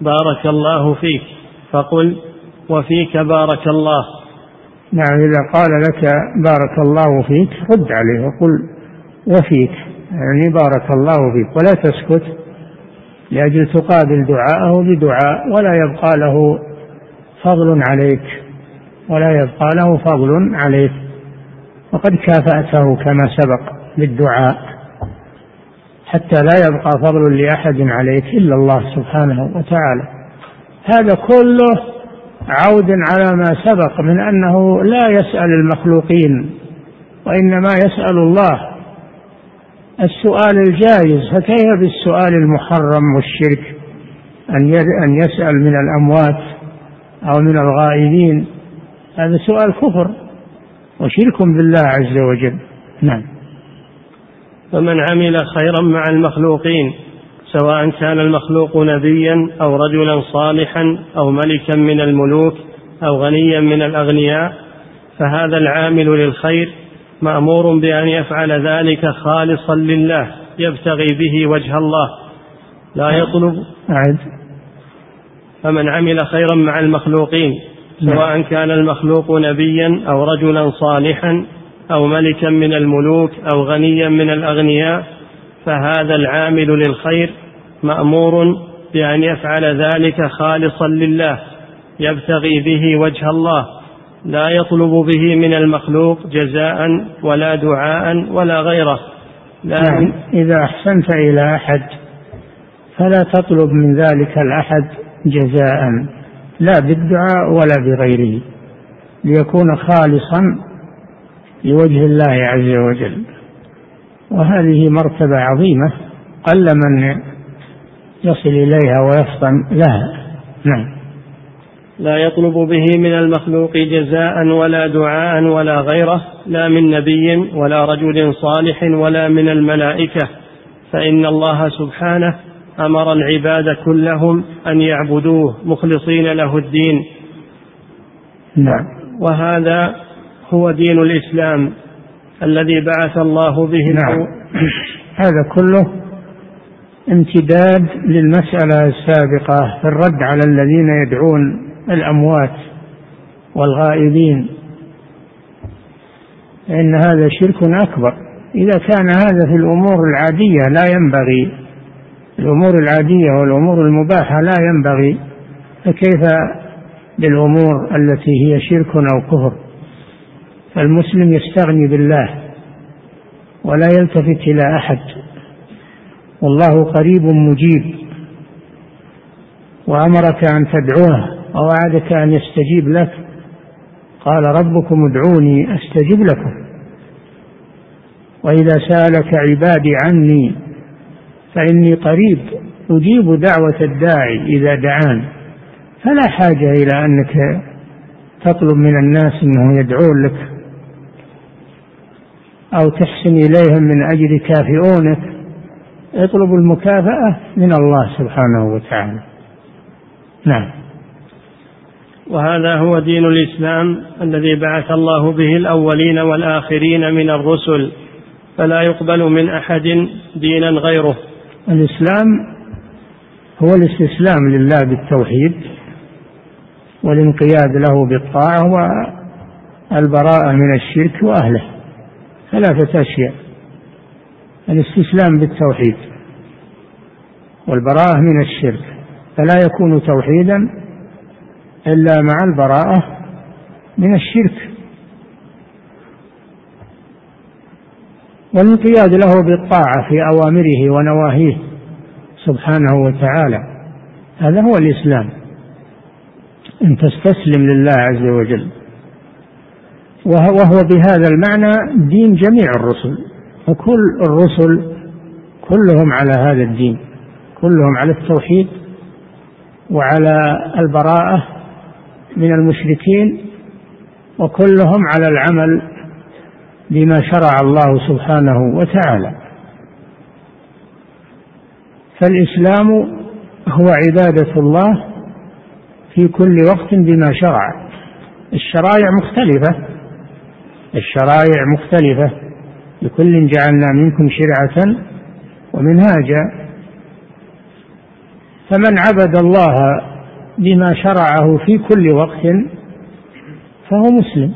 بارك الله فيك فقل وفيك بارك الله. نعم إذا قال لك بارك الله فيك رد عليه وقل وفيك. يعني بارك الله فيك ولا تسكت لأجل تقابل دعاءه بدعاء ولا يبقى له فضل عليك ولا يبقى له فضل عليك. وقد كافأته كما سبق بالدعاء حتى لا يبقى فضل لأحد عليك إلا الله سبحانه وتعالى. هذا كله عود على ما سبق من أنه لا يسأل المخلوقين وإنما يسأل الله. السؤال الجائز فكيف بالسؤال المحرم والشرك؟ أن يسأل من الأموات أو من الغائبين؟ هذا سؤال كفر وشرك بالله عز وجل. نعم. فمن عمل خيرا مع المخلوقين سواء كان المخلوق نبيا أو رجلا صالحا أو ملكا من الملوك أو غنيا من الأغنياء فهذا العامل للخير مأمور بأن يفعل ذلك خالصا لله يبتغي به وجه الله لا يطلب أعد فمن عمل خيرا مع المخلوقين سواء نعم. كان المخلوق نبيا أو رجلا صالحا أو ملكا من الملوك أو غنيا من الأغنياء فهذا العامل للخير مأمور بأن يفعل ذلك خالصا لله يبتغي به وجه الله لا يطلب به من المخلوق جزاء ولا دعاء ولا غيره. لا نعم إذا أحسنت إلى أحد فلا تطلب من ذلك الأحد جزاء لا بالدعاء ولا بغيره ليكون خالصا لوجه الله عز وجل. وهذه مرتبة عظيمة قل من يصل إليها ويفطن لها. نعم. لا يطلب به من المخلوق جزاء ولا دعاء ولا غيره لا من نبي ولا رجل صالح ولا من الملائكة. فإن الله سبحانه أمر العباد كلهم أن يعبدوه مخلصين له الدين. نعم. وهذا هو دين الإسلام. الذي بعث الله به نعم. هذا كله امتداد للمسألة السابقة في الرد على الذين يدعون الأموات والغائبين. فإن هذا شرك أكبر. إذا كان هذا في الأمور العادية لا ينبغي. الأمور العادية والأمور المباحة لا ينبغي. فكيف بالأمور التي هي شرك أو كفر؟ فالمسلم يستغني بالله ولا يلتفت إلى أحد. والله قريب مجيب. وأمرك أن تدعوه ووعدك أن يستجيب لك. قال ربكم ادعوني أستجب لكم. وإذا سألك عبادي عني فإني قريب أجيب دعوة الداعي إذا دعان. فلا حاجة إلى أنك تطلب من الناس أنهم يدعون لك. أو تحسن إليهم من أجل يكافئونك اطلب المكافأة من الله سبحانه وتعالى. نعم. وهذا هو دين الإسلام الذي بعث الله به الأولين والآخرين من الرسل فلا يقبل من أحد دينا غيره. الإسلام هو الاستسلام لله بالتوحيد والانقياد له بالطاعة والبراءة من الشرك وأهله. ثلاثة أشياء. الاستسلام بالتوحيد والبراءة من الشرك. فلا يكون توحيدا إلا مع البراءة من الشرك. والانقياد له بالطاعة في أوامره ونواهيه سبحانه وتعالى. هذا هو الإسلام. أن تستسلم لله عز وجل. وهو بهذا المعنى دين جميع الرسل. فكل الرسل كلهم على هذا الدين كلهم على التوحيد وعلى البراءة من المشركين وكلهم على العمل بما شرع الله سبحانه وتعالى. فالإسلام هو عبادة الله في كل وقت بما شرع. الشرائع مختلفة الشرائع مختلفة. لكل جعلنا منكم شرعة ومنهاجا. فمن عبد الله بما شرعه في كل وقت فهو مسلم.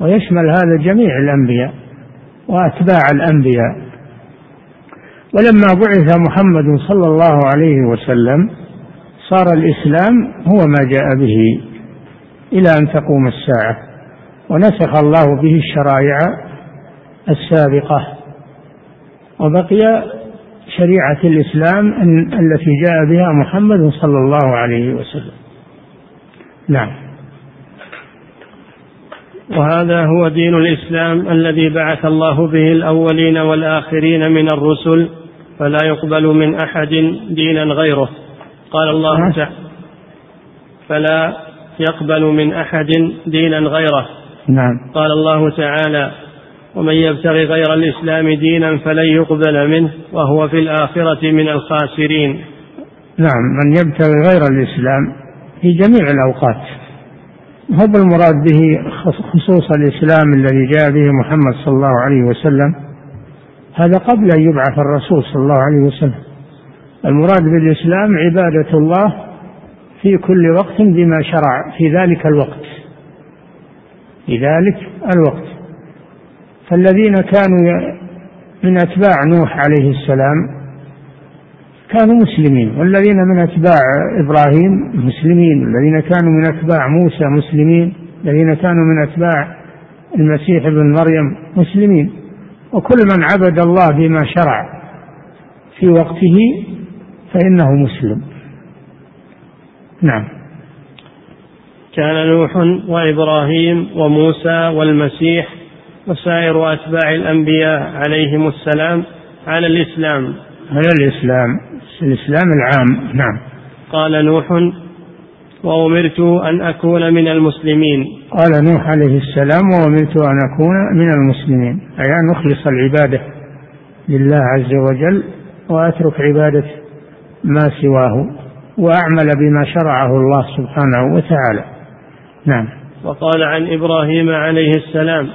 ويشمل هذا جميع الأنبياء وأتباع الأنبياء. ولما بعث محمد صلى الله عليه وسلم صار الإسلام هو ما جاء به إلى أن تقوم الساعة. ونسخ الله به الشرائع السابقة وبقي شريعة الإسلام التي جاء بها محمد صلى الله عليه وسلم. نعم. وهذا هو دين الإسلام الذي بعث الله به الأولين والآخرين من الرسل فلا يقبل من أحد دينا غيره. قال الله نعم. تعالى فلا يقبل من أحد دينا غيره. نعم. قال الله تعالى ومن يبتغي غير الإسلام دينا فلن يقبل منه وهو في الآخرة من الخاسرين. نعم. من يبتغي غير الإسلام في جميع الأوقات. هو المراد به خصوص الإسلام الذي جاء به محمد صلى الله عليه وسلم. هذا قبل أن يبعث الرسول صلى الله عليه وسلم. المراد بالإسلام عبادة الله في كل وقت بما شرع في ذلك الوقت. في ذلك الوقت. فالذين كانوا من أتباع نوح عليه السلام كانوا مسلمين والذين من أتباع إبراهيم مسلمين الذين كانوا من أتباع موسى مسلمين الذين كانوا من أتباع المسيح ابن مريم مسلمين. وكل من عبد الله بما شرع في وقته فإنه مسلم. نعم. كان نوح وإبراهيم وموسى والمسيح وسائر أتباع الأنبياء عليهم السلام على الإسلام. على الإسلام. الإسلام العام. نعم. قال نوح وأمرت أن أكون من المسلمين. قال نوح عليه السلام وأمرت أن أكون من المسلمين. أي أن أخلص العبادة لله عز وجل وأترك عبادة ما سواه وأعمل بما شرعه الله سبحانه وتعالى. نعم. وقال عن إبراهيم عليه السلام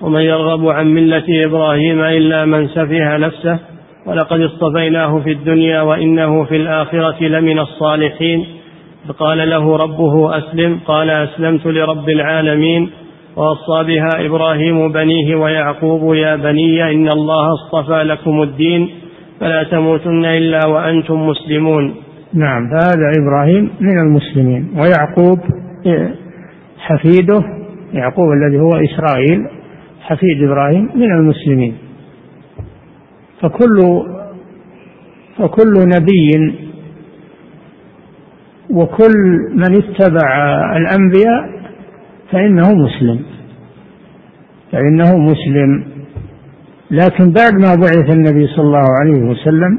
ومن يرغب عن ملة إبراهيم إلا من سفه نفسه ولقد اصطفيناه في الدنيا وإنه في الآخرة لمن الصالحين. قال له ربه أسلم. قال أسلمت لرب العالمين ووصى بها إبراهيم بنيه ويعقوب يا بني إن الله اصطفى لكم الدين فلا تموتن إلا وأنتم مسلمون. نعم. فهذا إبراهيم من المسلمين ويعقوب حفيده يعقوب الذي هو إسرائيل حفيد إبراهيم من المسلمين. فكل فكل نبي وكل من اتبع الأنبياء فإنه مسلم. فإنه مسلم. لكن بعد ما بعث النبي صلى الله عليه وسلم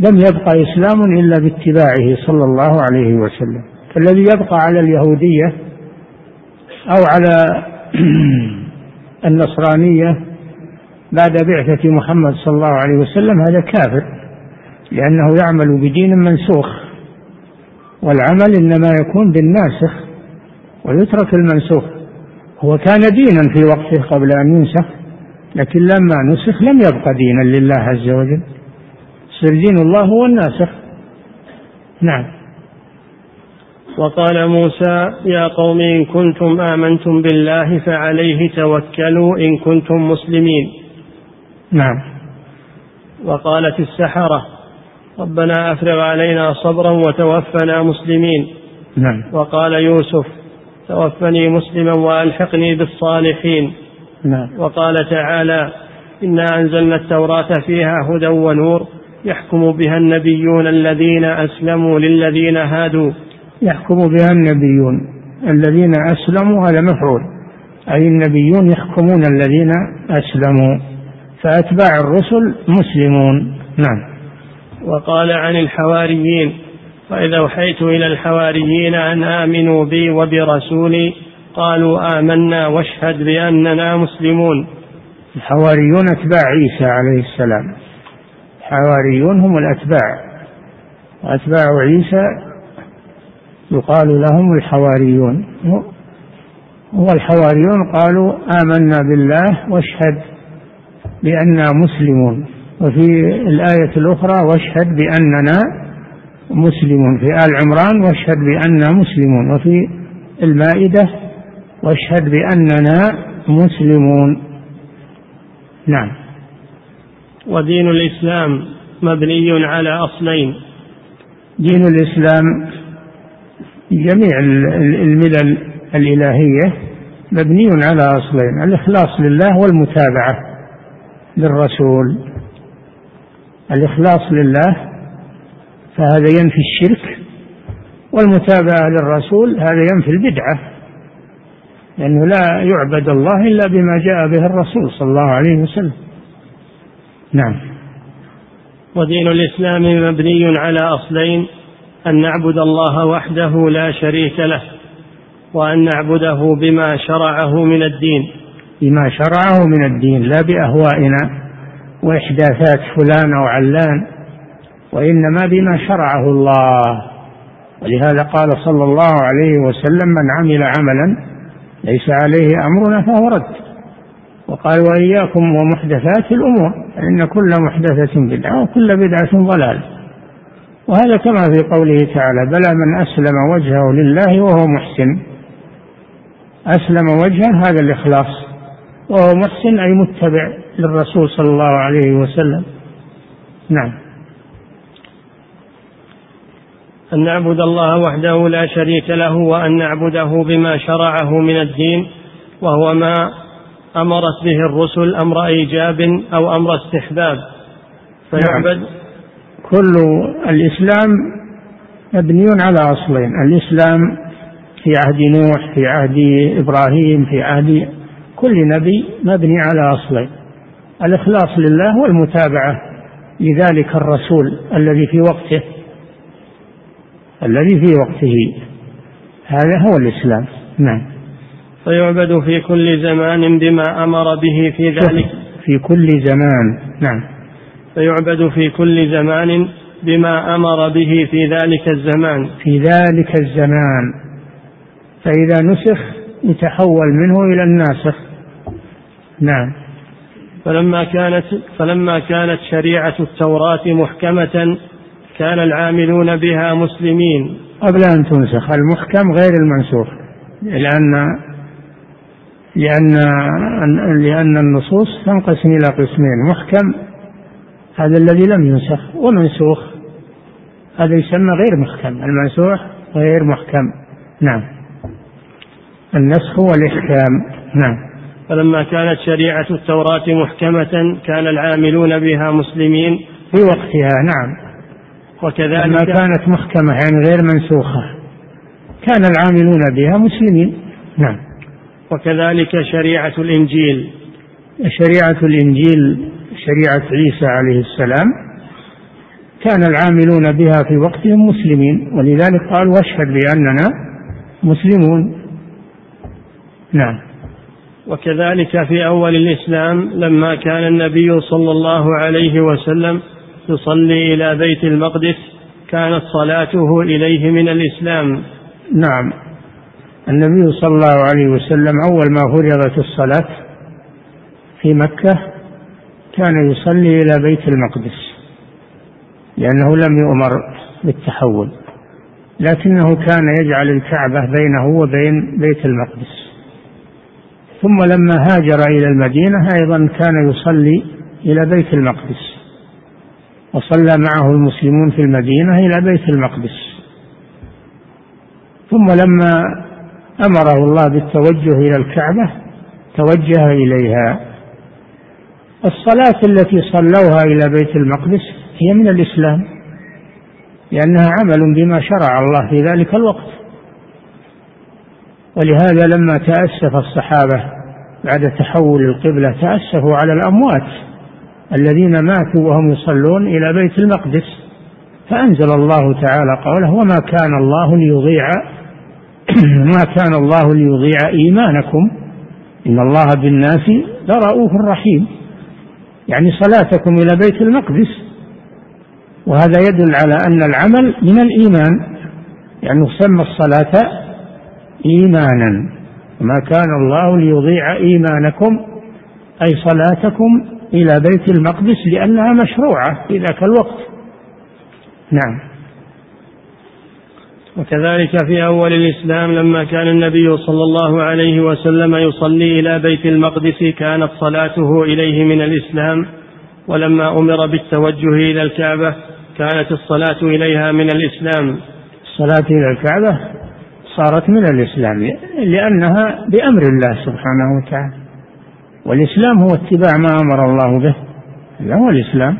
لم يبقى إسلام إلا باتباعه صلى الله عليه وسلم. فالذي يبقى على اليهودية أو على النصرانية بعد بعثة محمد صلى الله عليه وسلم هذا كافر لأنه يعمل بدين منسوخ والعمل إنما يكون بالناسخ ويترك المنسوخ. هو كان دينا في وقته قبل أن ينسخ لكن لما نسخ لم يبقى دينا لله عز وجل. صير دين الله هو الناسخ. نعم. وقال موسى يا قوم إن كنتم آمنتم بالله فعليه توكلوا إن كنتم مسلمين. نعم. وقالت السحرة ربنا أفرغ علينا صبرا وتوفنا مسلمين. نعم. وقال يوسف توفني مسلما وألحقني بالصالحين. نعم. وقال تعالى إنا أنزلنا التوراة فيها هدى ونور يحكم بها النبيون الذين أسلموا للذين هادوا. يحكم بها النبيون. الذين أسلموا هذا مفعول. أي النبيون يحكمون الذين أسلموا. فأتباع الرسل مسلمون. نعم. وقال عن الحواريين. وإذا أوحيت إلى الحواريين أن آمنوا بي وبرسولي قالوا آمنا واشهد بأننا مسلمون. الحواريون أتباع عيسى عليه السلام. الحواريون هم الأتباع. وأتباع عيسى يقال لهم الحواريون. والحواريون قالوا آمنا بالله واشهد بأننا مسلمون. وفي الآية الأخرى واشهد بأننا مسلمون. في آل عمران واشهد بأننا مسلمون. وفي المائدة واشهد بأننا مسلمون. نعم. ودين الإسلام مبني على أصلين. دين الإسلام جميع الملل الإلهية مبني على أصلين الإخلاص لله والمتابعة للرسول. الإخلاص لله فهذا ينفي الشرك والمتابعة للرسول هذا ينفي البدعة لأنه لا يعبد الله إلا بما جاء به الرسول صلى الله عليه وسلم. نعم. ودين الإسلام مبني على أصلين. أن نعبد الله وحده لا شريك له وأن نعبده بما شرعه من الدين. بما شرعه من الدين لا بأهوائنا وإحداثات فلان أو علان وإنما بما شرعه الله. ولهذا قال صلى الله عليه وسلم من عمل عملا ليس عليه أمرنا فهو رد. وقال وإياكم ومحدثات الأمور فإن كل محدثة بدعة وكل بدعة ضلال. وهذا كما في قوله تعالى بلى من أسلم وجهه لله وهو محسن. أسلم وجهه هذا الإخلاص. وهو محسن أي متبع للرسول صلى الله عليه وسلم. نعم. أن نعبد الله وحده لا شريك له وأن نعبده بما شرعه من الدين وهو ما أمرت به الرسل أمر إيجاب أو أمر استحباب. فيعبد نعم. كل الإسلام مبني على أصلين. الإسلام في عهد نوح في عهد إبراهيم في عهد كل نبي مبني على أصلين. الإخلاص لله والمتابعة لذلك الرسول الذي في وقته الذي في وقته. هذا هو الإسلام. نعم. فيعبد في كل زمان بما أمر به في ذلك. في كل زمان. نعم. فيعبد في كل زمان بما أمر به في ذلك الزمان. في ذلك الزمان. فإذا نسخ يتحول منه إلى الناسخ. نعم. فلما كانت فلما كانت شريعة التوراة محكمة كان العاملون بها مسلمين. قبل أن تنسخ المحكم غير المنسوخ. لأن لأن لأن النصوص تنقسم إلى قسمين. محكم هذا الذي لم ينسخ ومنسوخ. هذا يسمى غير محكم. المنسوخ غير محكم. نعم. النسخ والإحكام نعم. فلما كانت شريعة التوراة محكمة كان العاملون بها مسلمين. في وقتها نعم. وكذلك لما كانت محكمة يعني غير منسوخة كان العاملون بها مسلمين. نعم. وكذلك شريعة الإنجيل. شريعة الإنجيل شريعة عيسى عليه السلام كان العاملون بها في وقتهم مسلمين ولذلك قال واشهد بأننا مسلمون. نعم. وكذلك في أول الإسلام لما كان النبي صلى الله عليه وسلم يصلي إلى بيت المقدس كانت صلاته إليه من الإسلام. نعم. النبي صلى الله عليه وسلم أول ما فرضت الصلاة في مكة كان يصلي إلى بيت المقدس لأنه لم يؤمر بالتحول لكنه كان يجعل الكعبة بينه وبين بيت المقدس. ثم لما هاجر إلى المدينة أيضا كان يصلي إلى بيت المقدس وصلى معه المسلمون في المدينة إلى بيت المقدس. ثم لما أمره الله بالتوجه إلى الكعبة توجه إليها. الصلاة التي صلوها إلى بيت المقدس هي من الإسلام لأنها عمل بما شرع الله في ذلك الوقت. ولهذا لما تأسف الصحابة بعد تحول القبلة تأسفوا على الأموات الذين ماتوا وهم يصلون إلى بيت المقدس فأنزل الله تعالى قوله وما كان الله ليضيع ما كان الله ليضيع إيمانكم إن الله بالناس لرؤوف رحيم. يعني صلاتكم إلى بيت المقدس. وهذا يدل على أن العمل من الإيمان. يعني سمى الصلاة إيمانا. ما كان الله ليضيع إيمانكم أي صلاتكم إلى بيت المقدس لأنها مشروعة في ذاك الوقت. نعم. وكذلك في أول الإسلام لما كان النبي صلى الله عليه وسلم يصلي إلى بيت المقدس كانت صلاته إليه من الإسلام ولما أمر بالتوجه إلى الكعبة كانت الصلاة إليها من الإسلام. الصلاة إلى الكعبة صارت من الإسلام لأنها بأمر الله سبحانه وتعالى. والإسلام هو اتباع ما أمر الله به هذا هو الإسلام.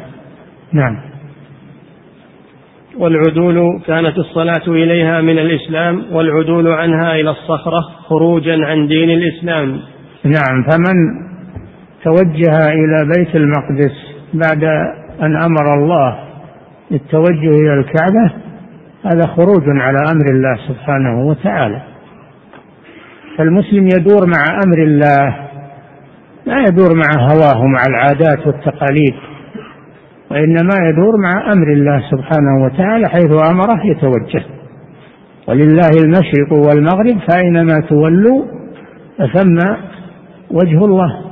نعم. والعدول كانت الصلاة إليها من الإسلام والعدول عنها إلى الصخرة خروجا عن دين الإسلام. نعم فمن توجه إلى بيت المقدس بعد أن أمر الله بالتوجه إلى الكعبة هذا خروج على أمر الله سبحانه وتعالى. فالمسلم يدور مع أمر الله لا يدور مع هواه مع العادات والتقاليد. وإنما يدور مع أمر الله سبحانه وتعالى حيث أمره يتوجه. ولله المشرق والمغرب فأينما تولوا فثم وجه الله.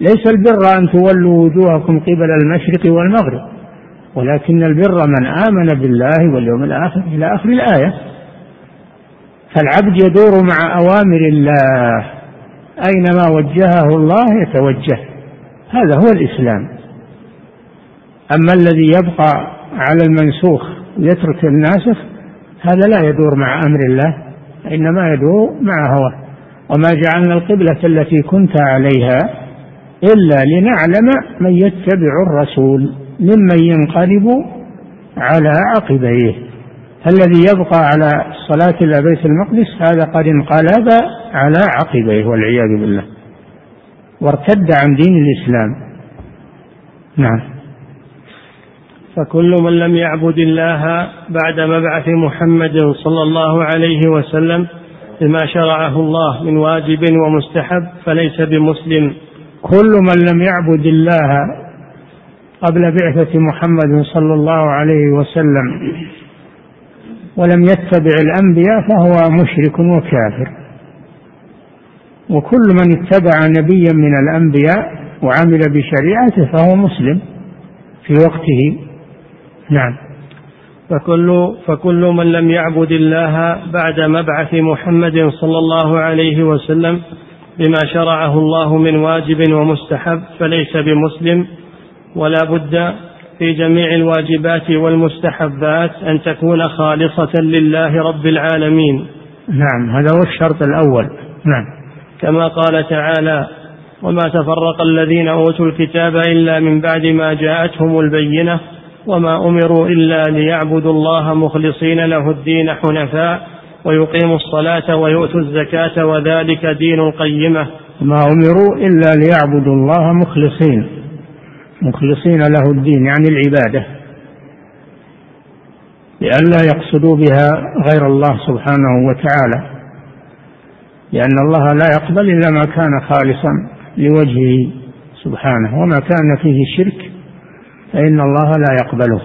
ليس البر أن تولوا وجوهكم قبل المشرق والمغرب ولكن البر من آمن بالله واليوم الآخر إلى آخر الآية. فالعبد يدور مع أوامر الله أينما وجهه الله يتوجه. هذا هو الإسلام. أما الذي يبقى على المنسوخ يترك الناسخ هذا لا يدور مع أمر الله إنما يدور مع هواه. وما جعلنا القبلة التي كنت عليها إلا لنعلم من يتبع الرسول ممن ينقلب على عقبيه. الذي يبقى على الصلاة إلى بيت المقدس هذا قد انقلب على عقبيه والعياذ بالله. وارتد عن دين الإسلام. نعم. فكل من لم يعبد الله بعد مبعث محمد صلى الله عليه وسلم بما شرعه الله من واجب ومستحب فليس بمسلم. كل من لم يعبد الله قبل بعثة محمد صلى الله عليه وسلم ولم يتبع الأنبياء فهو مشرك وكافر. وكل من اتبع نبيا من الأنبياء وعمل بشريعته فهو مسلم في وقته. نعم. فكل فكل من لم يعبد الله بعد مبعث محمد صلى الله عليه وسلم بما شرعه الله من واجب ومستحب فليس بمسلم ولا بد في جميع الواجبات والمستحبات أن تكون خالصة لله رب العالمين. نعم هذا هو الشرط الأول. نعم. كما قال تعالى وما تفرق الذين أوتوا الكتاب إلا من بعد ما جاءتهم البينة وما أمروا إلا ليعبدوا الله مخلصين له الدين حنفاء ويقيموا الصلاة ويؤتوا الزكاة وذلك دين القيمة. ما أمروا إلا ليعبدوا الله مخلصين. مخلصين له الدين يعني العبادة. لئلا يقصدوا بها غير الله سبحانه وتعالى. لأن الله لا يقبل إلا ما كان خالصا لوجهه سبحانه وما كان فيه شرك فإن الله لا يقبله.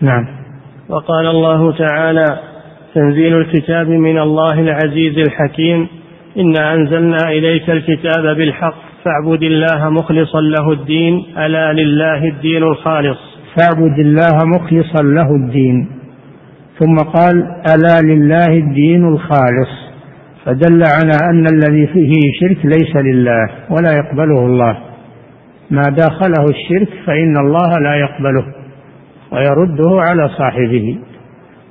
نعم. وقال الله تعالى تنزيل الكتاب من الله العزيز الحكيم إنا أنزلنا إليك الكتاب بالحق فاعبد الله مخلصا له الدين ألا لله الدين الخالص. فاعبد الله مخلصا له الدين. ثم قال ألا لله الدين الخالص. فدل على أن الذي فيه شرك ليس لله ولا يقبله الله. ما داخله الشرك فإن الله لا يقبله ويرده على صاحبه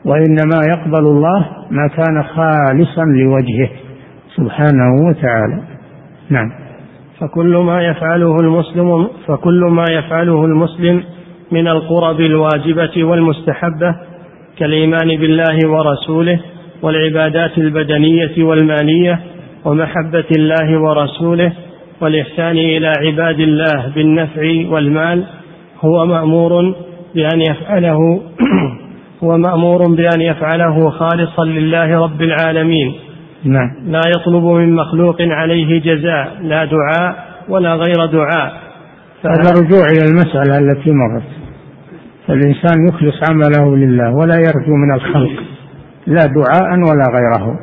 وإنما يقبل الله ما كان خالصا لوجهه سبحانه وتعالى. نعم. فكل ما يفعله المسلم فكل ما يفعله المسلم من القرب الواجبة والمستحبة كالإيمان بالله ورسوله والعبادات البدنية والمالية ومحبة الله ورسوله والإحسان إلى عباد الله بالنفع والمال هو مأمور بأن يفعله هو مأمور بأن يفعله خالصا لله رب العالمين. نعم. لا يطلب من مخلوق عليه جزاء لا دعاء ولا غير دعاء. هذا رجوع إلى المسألة التي مرت. فالإنسان يخلص عمله لله ولا يرجو من الخلق لا دعاء ولا غيره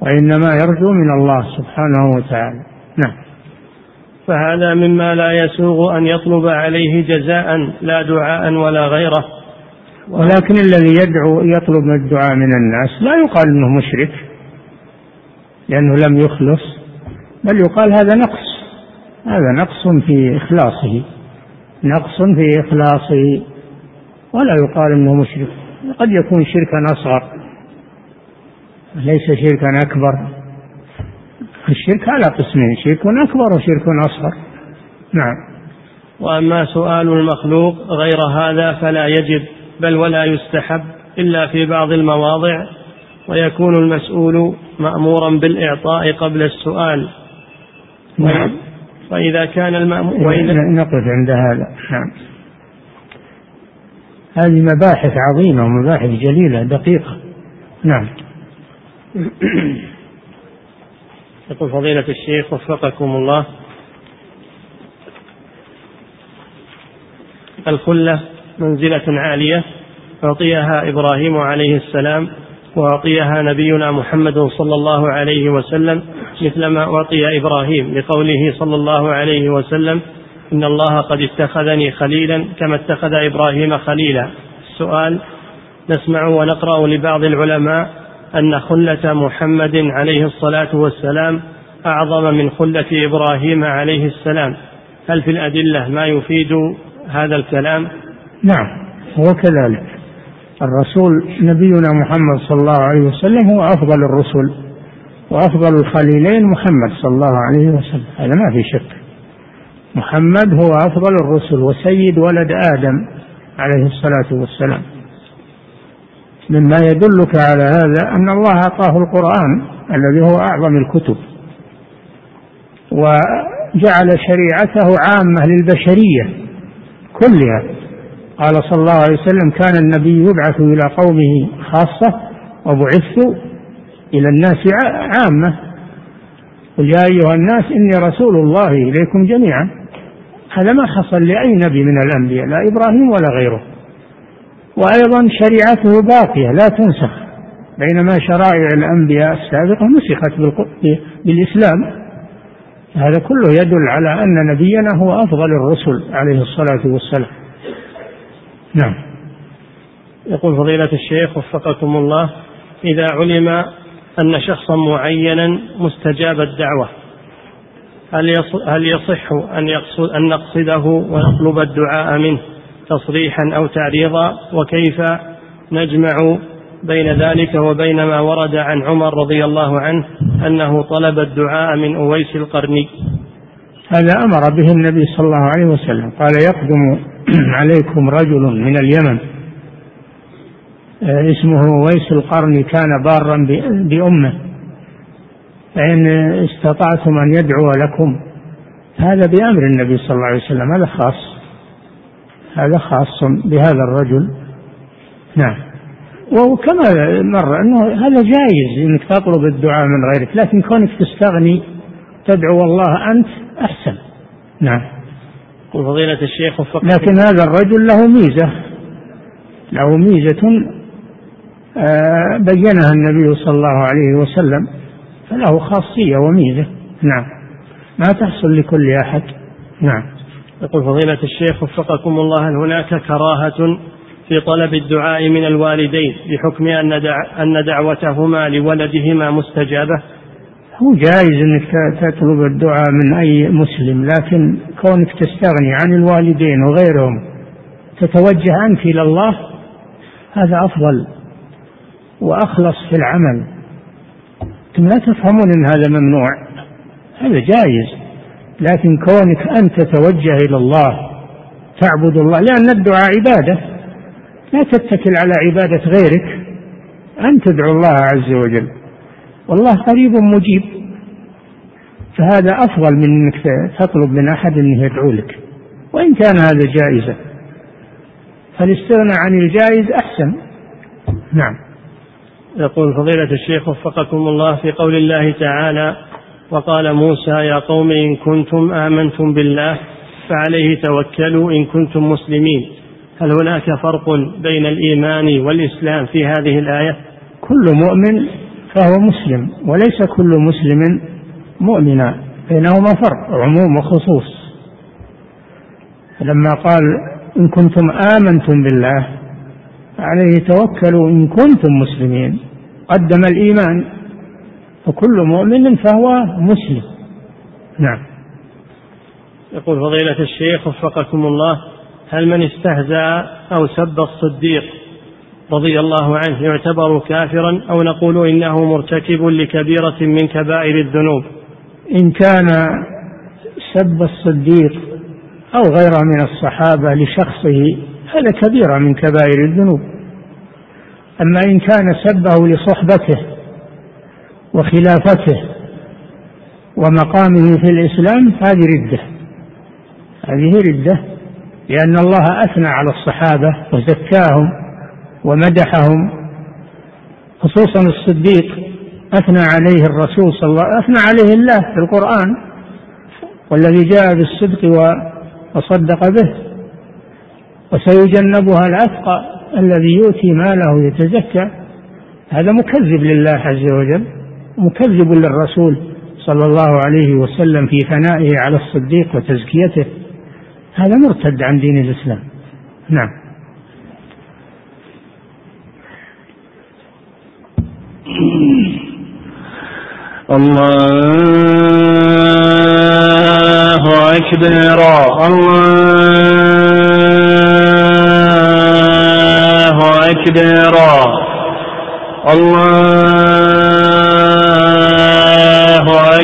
وإنما يرجو من الله سبحانه وتعالى. نعم. فهذا مما لا يسوغ أن يطلب عليه جزاء لا دعاء ولا غيره. ولكن الذي يدعو يطلب الدعاء من الناس لا يقال إنه مشرك لأنه لم يخلص بل يقال هذا نقص هذا نقص في إخلاصه نقص في إخلاصه ولا يقال إنه مشرك قد يكون شركا أصغر ليس شركا أكبر. الشرك على قسمين شرك أكبر وشرك أصغر. نعم. وأما سؤال المخلوق غير هذا فلا يجب بل ولا يستحب إلا في بعض المواضع ويكون المسؤول مأمورا بالإعطاء قبل السؤال. نعم. وإذا كان المأمور وإذا نقف عند هذا. نعم. هذه مباحث عظيمة ومباحث جليلة دقيقة. نعم. يقول فضيلة الشيخ وفقكم الله. الخلة منزلة عالية أعطيها إبراهيم عليه السلام وأعطيها نبينا محمد صلى الله عليه وسلم مثلما أعطي إبراهيم لقوله صلى الله عليه وسلم إن الله قد اتخذني خليلا كما اتخذ إبراهيم خليلا. السؤال نسمع ونقرأ لبعض العلماء أن خلة محمد عليه الصلاة والسلام أعظم من خلة إبراهيم عليه السلام. هل في الأدلة ما يفيد هذا الكلام؟ نعم هو كذلك. الرسول نبينا محمد صلى الله عليه وسلم هو أفضل الرسل وأفضل الخليلين محمد صلى الله عليه وسلم. هذا ما في شك. محمد هو أفضل الرسل وسيد ولد آدم عليه الصلاة والسلام. مما يدلك على هذا أن الله أعطاه القرآن الذي هو أعظم الكتب وجعل شريعته عامة للبشرية كلها. قال صلى الله عليه وسلم كان النبي يبعث إلى قومه خاصة وبعثت إلى الناس عامة. قل يا أيها الناس إني رسول الله إليكم جميعا. هذا ما حصل لأي نبي من الأنبياء لا إبراهيم ولا غيره. وأيضا شريعته باقية لا تنسخ. بينما شرائع الأنبياء السابقة نسخت بالإسلام. هذا كله يدل على أن نبينا هو أفضل الرسل عليه الصلاة والسلام. نعم. يقول فضيلة الشيخ وفقكم الله إذا علم أن شخصا معينا مستجاب الدعوة هل هل يصح أن يقصد أن نقصده ونطلب الدعاء منه؟ تصريحا أو تعريضا وكيف نجمع بين ذلك وبين ما ورد عن عمر رضي الله عنه أنه طلب الدعاء من أويس القرني. هذا أمر به النبي صلى الله عليه وسلم. قال يقدم عليكم رجل من اليمن آه، اسمه ويس القرني كان بارا بأمه. فإن استطعتم أن يدعو لكم هذا بأمر النبي صلى الله عليه وسلم هذا خاص. هذا خاص بهذا الرجل. نعم. وكما مر أنه هذا جائز إنك تطلب الدعاء من غيرك لكن كونك تستغني تدعو الله أنت أحسن. نعم. وفضيلة الشيخ وفق لكن هذا الرجل له ميزة له ميزة آه، بينها النبي صلى الله عليه وسلم فله خاصية وميزة. نعم. ما تحصل لكل أحد. نعم. يقول فضيلة الشيخ وفقكم الله هل هناك كراهة في طلب الدعاء من الوالدين بحكم أن دع أن دعوتهما لولدهما مستجابة؟ هو جائز إنك تطلب الدعاء من أي مسلم لكن كونك تستغني عن الوالدين وغيرهم تتوجه أنت إلى الله هذا أفضل وأخلص في العمل أنتم لا تفهمون إن هذا ممنوع هذا جائز لكن كونك أنت تتوجه إلى الله تعبد الله لأن الدعاء عبادة. لا تتكل على عبادة غيرك أن تدعو الله عز وجل. والله قريب مجيب. فهذا أفضل من إنك تطلب من أحد انه يدعو لك وإن كان هذا جائزا. فالاستغناء عن الجائز أحسن. نعم. يقول فضيلة الشيخ وفقكم الله في قول الله تعالى وقال موسى يا قوم إن كنتم آمنتم بالله فعليه توكلوا إن كنتم مسلمين. هل هناك فرق بين الإيمان والإسلام في هذه الآية؟ كل مؤمن فهو مسلم وليس كل مسلم مؤمنا بينهما فرق عموم وخصوص. لما قال إن كنتم آمنتم بالله عليه توكلوا إن كنتم مسلمين قدم الإيمان. فكل مؤمن فهو مسلم. نعم. يقول فضيلة الشيخ وفقكم الله هل من استهزأ أو سب الصديق رضي الله عنه يعتبر كافرا أو نقول إنه مرتكب لكبيرة من كبائر الذنوب؟ إن كان سب الصديق أو غيره من الصحابة لشخصه هذا كبيرة من كبائر الذنوب. أما إن كان سبه لصحبته وخلافته ومقامه في الإسلام هذه ردة. هذه ردة لأن الله أثنى على الصحابة وزكاهم ومدحهم خصوصا الصديق أثنى عليه الرسول صلى الله عليه أثنى عليه الله في القرآن والذي جاء بالصدق وصدق به. وسيجنبها الأتقى الذي يؤتي ماله يتزكى هذا مكذب لله عز وجل. مكذب للرسول صلى الله عليه وسلم في ثنائه على الصديق وتزكيته. هذا مرتد عن دين الإسلام. نعم. الله أكبر. الله أكبر. الله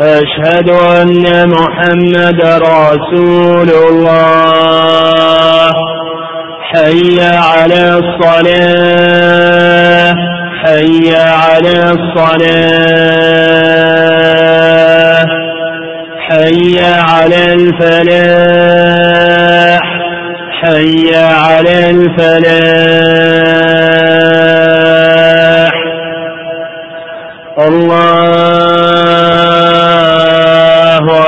أشهد أن محمد رسول الله. حي على الصلاة حي على الصلاة. حي على الفلاح حي على الفلاح. الله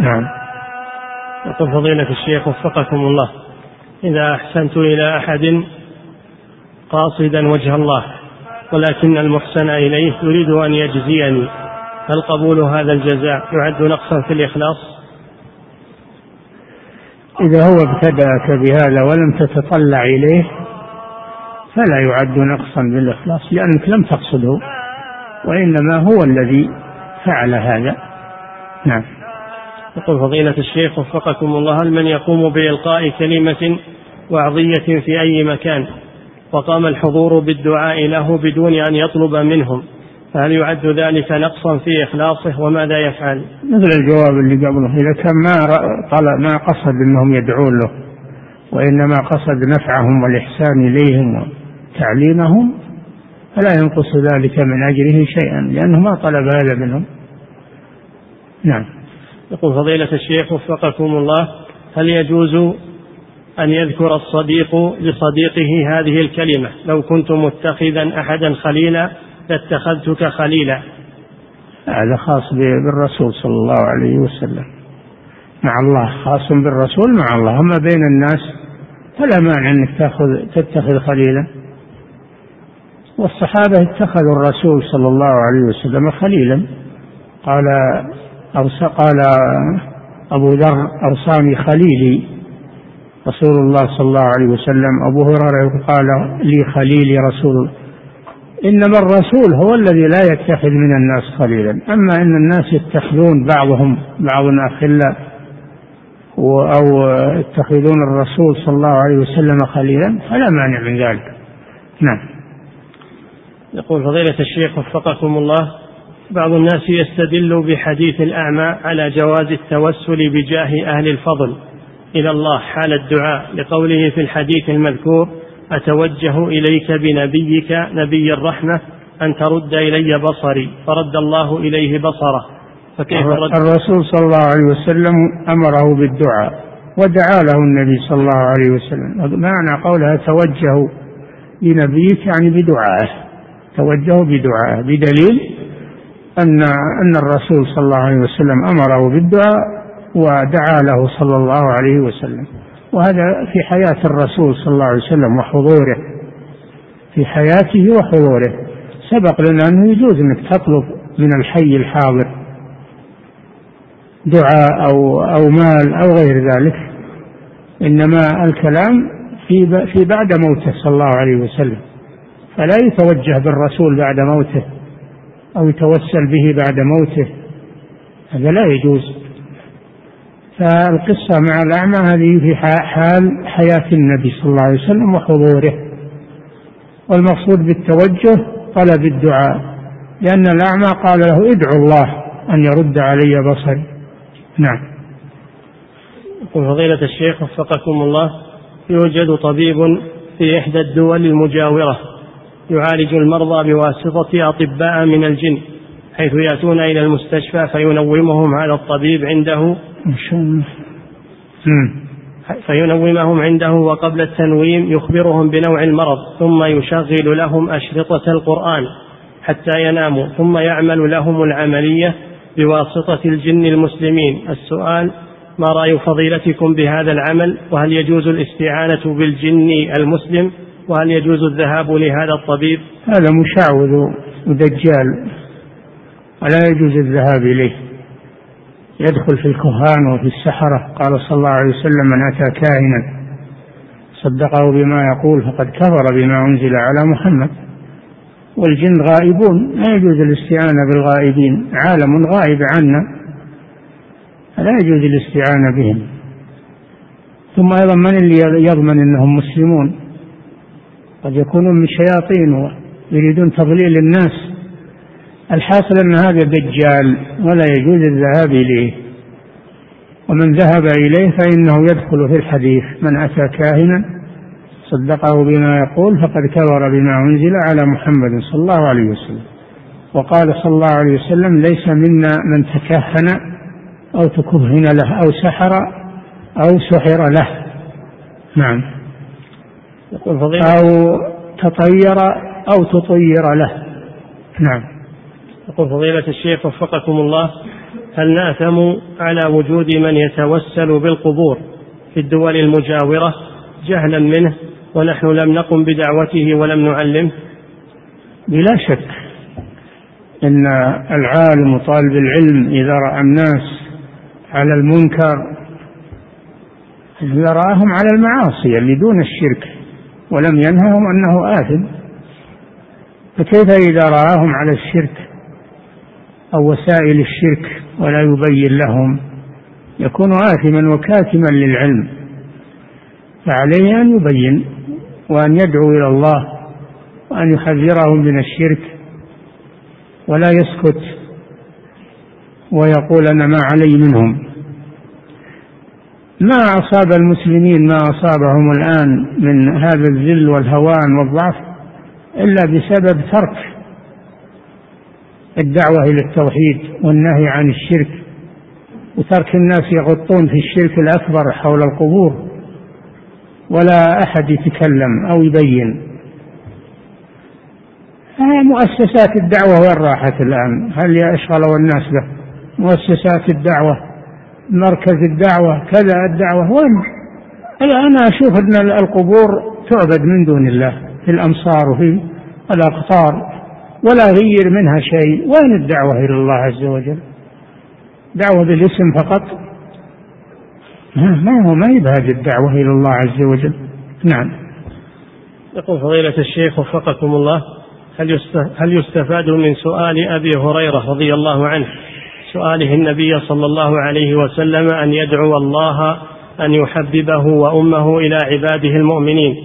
نعم. يقول فضيلة الشيخ وفقكم الله. إذا أحسنت إلى أحد قاصدا وجه الله ولكن المحسن إليه يريد أن يجزيني هل قبول هذا الجزاء؟ يعد نقصا في الإخلاص؟ إذا هو ابتدأك بهذا ولم تتطلع إليه فلا يعد نقصا بالإخلاص لأنك لم تقصده وإنما هو الذي فعل هذا. نعم. يقول فضيلة الشيخ وفقكم الله هل من يقوم بإلقاء كلمة وعظية في أي مكان وقام الحضور بالدعاء له بدون أن يطلب منهم فهل يعد ذلك نقصا في إخلاصه وماذا يفعل؟ مثل الجواب اللي قبله إذا كان ما طلب ما قصد أنهم يدعون له وإنما قصد نفعهم والإحسان إليهم وتعليمهم فلا ينقص ذلك من أجره شيئا لأنه ما طلب هذا منهم نعم يقول فضيلة الشيخ وفقكم الله هل يجوز أن يذكر الصديق لصديقه هذه الكلمة؟ لو كنت متخذا أحدا خليلا لاتخذتك خليلا. هذا خاص بالرسول صلى الله عليه وسلم. مع الله خاص بالرسول مع الله. أما بين الناس فلا مانع أنك تأخذ تتخذ خليلا. والصحابة اتخذوا الرسول صلى الله عليه وسلم خليلا. قال قال أبو ذر أرساني خليلي. رسول الله صلى الله عليه وسلم. أبو هريرة قال لي خليلي رسول. إنما الرسول هو الذي لا يتخذ من الناس خليلا. أما أن الناس يتخذون بعضهم بعض أخلاء و- أو يتخذون الرسول صلى الله عليه وسلم خليلا فلا مانع من ذلك. نعم. يقول فضيلة الشيخ وفقكم الله. بعض الناس يستدل بحديث الأعمى على جواز التوسل بجاه أهل الفضل إلى الله حال الدعاء لقوله في الحديث المذكور أتوجه إليك بنبيك نبي الرحمة أن ترد إلي بصري فرد الله إليه بصره. فكيف رد؟ الرسول صلى الله عليه وسلم أمره بالدعاء ودعا له النبي صلى الله عليه وسلم. معنى قولها توجه بنبيك يعني بدعائه توجه بدعائه بدليل أن أن الرسول صلى الله عليه وسلم أمره بالدعاء ودعا له صلى الله عليه وسلم. وهذا في حياة الرسول صلى الله عليه وسلم وحضوره. في حياته وحضوره. سبق لنا أنه يجوز أنك تطلب من الحي الحاضر دعاء أو أو مال أو غير ذلك. إنما الكلام في في بعد موته صلى الله عليه وسلم. فلا يتوجه بالرسول بعد موته. أو يتوسل به بعد موته هذا لا يجوز. فالقصة مع الأعمى هذه في حال حياة النبي صلى الله عليه وسلم وحضوره. والمقصود بالتوجه طلب الدعاء لأن الأعمى قال له ادعو الله أن يرد علي بصري. نعم. يقول فضيلة الشيخ وفقكم الله يوجد طبيب في إحدى الدول المجاورة. يعالج المرضى بواسطة أطباء من الجن حيث يأتون إلى المستشفى فينومهم على الطبيب عنده إن شاء الله. فينومهم عنده وقبل التنويم يخبرهم بنوع المرض ثم يشغل لهم أشرطة القرآن حتى يناموا ثم يعمل لهم العملية بواسطة الجن المسلمين. السؤال ما رأي فضيلتكم بهذا العمل؟ وهل يجوز الاستعانة بالجن المسلم؟ وهل يجوز الذهاب لهذا الطبيب؟ هذا مشعوذ ودجال ولا يجوز الذهاب إليه. يدخل في الكهان وفي السحرة. قال صلى الله عليه وسلم من أتى كاهنا صدقه بما يقول فقد كفر بما أنزل على محمد. والجن غائبون. لا يجوز الاستعانة بالغائبين. عالم غائب عنا. لا يجوز الاستعانة بهم. ثم أيضا من اللي يضمن أنهم مسلمون؟ قد يكونون من شياطين ويريدون تضليل الناس. الحاصل أن هذا دجال ولا يجوز الذهاب إليه. ومن ذهب إليه فإنه يدخل في الحديث. من أتى كاهنا صدقه بما يقول فقد كفر بما أنزل على محمد صلى الله عليه وسلم. وقال صلى الله عليه وسلم ليس منا من تكهن أو تكهن له أو سحر أو سحر له. نعم. أو تطير أو تطير له. نعم. يقول فضيلة الشيخ وفقكم الله هل نأثم على وجود من يتوسل بالقبور في الدول المجاورة جهلا منه ونحن لم نقم بدعوته ولم نعلمه؟ بلا شك إن العالم وطالب العلم إذا رأى الناس على المنكر إذا رآهم على المعاصي اللي دون الشرك. ولم ينههم أنه آثم. فكيف إذا رآهم على الشرك أو وسائل الشرك ولا يبين لهم؟ يكون آثما وكاتما للعلم. فعليه أن يبين وأن يدعو إلى الله وأن يحذرهم من الشرك ولا يسكت ويقول أنا ما علي منهم. ما أصاب المسلمين ما أصابهم الآن من هذا الذل والهوان والضعف إلا بسبب ترك الدعوة إلى التوحيد والنهي عن الشرك وترك الناس يغطون في الشرك الأكبر حول القبور ولا أحد يتكلم أو يبين. مؤسسات الدعوة وين راحت الآن؟ هل يشغلوا الناس به مؤسسات الدعوة مركز الدعوة كذا الدعوة وين؟ أنا أشوف أن القبور تعبد من دون الله في الأمصار وفي الأقطار ولا غير منها شيء. وين الدعوة إلى الله عز وجل؟ دعوة بالاسم فقط؟ ما هو ما يبهج الدعوة إلى الله عز وجل؟ نعم. يقول فضيلة الشيخ وفقكم الله هل هل يستفاد من سؤال أبي هريرة رضي الله عنه؟ سؤاله النبي صلى الله عليه وسلم أن يدعو الله أن يحببه وأمه إلى عباده المؤمنين.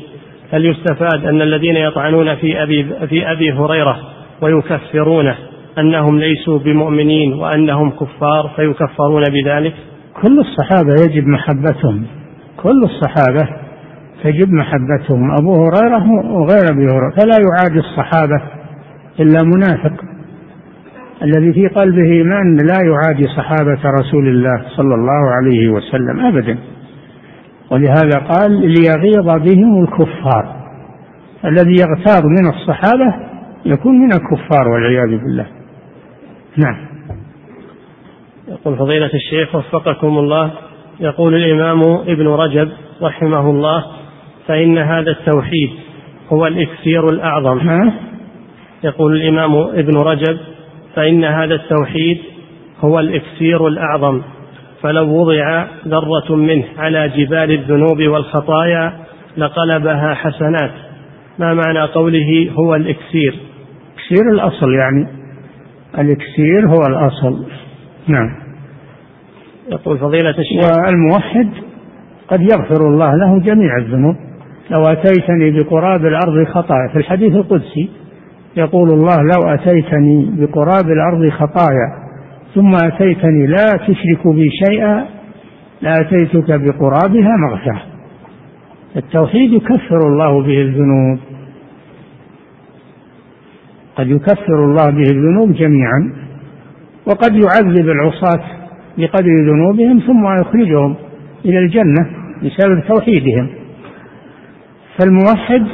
هل يستفاد أن الذين يطعنون في أبي في أبي هريرة ويكفرونه أنهم ليسوا بمؤمنين وأنهم كفار فيكفرون بذلك؟ كل الصحابة يجب محبتهم. كل الصحابة تجب محبتهم. أبو هريرة وغير أبي هريرة. فلا يعادي الصحابة إلا منافق. الذي في قلبه إيمان لا يعادي صحابة رسول الله صلى الله عليه وسلم أبدا. ولهذا قال ليغيظ بهم الكفار. الذي يغتاظ من الصحابة يكون من الكفار والعياذ بالله. نعم. يقول فضيلة الشيخ وفقكم الله يقول الإمام ابن رجب رحمه الله فإن هذا التوحيد هو الإكسير الأعظم. ها؟ يقول الإمام ابن رجب فإن هذا التوحيد هو الإكسير الأعظم فلو وضع ذرة منه على جبال الذنوب والخطايا لقلبها حسنات. ما معنى قوله هو الإكسير؟ الاكسير الأصل يعني الإكسير هو الأصل. نعم. يقول فضيلة الشيخ. والموحد قد يغفر الله له جميع الذنوب. لو أتيتني بقراب الأرض خطايا في الحديث القدسي يقول الله لو أتيتني بقراب الأرض خطايا ثم أتيتني لا تشرك بي شيئا لأتيتك بقرابها مغفرة التوحيد يكفر الله به الذنوب. قد يكفر الله به الذنوب جميعا وقد يعذب العصاة بقدر ذنوبهم ثم يخرجهم إلى الجنة بسبب توحيدهم. فالموحد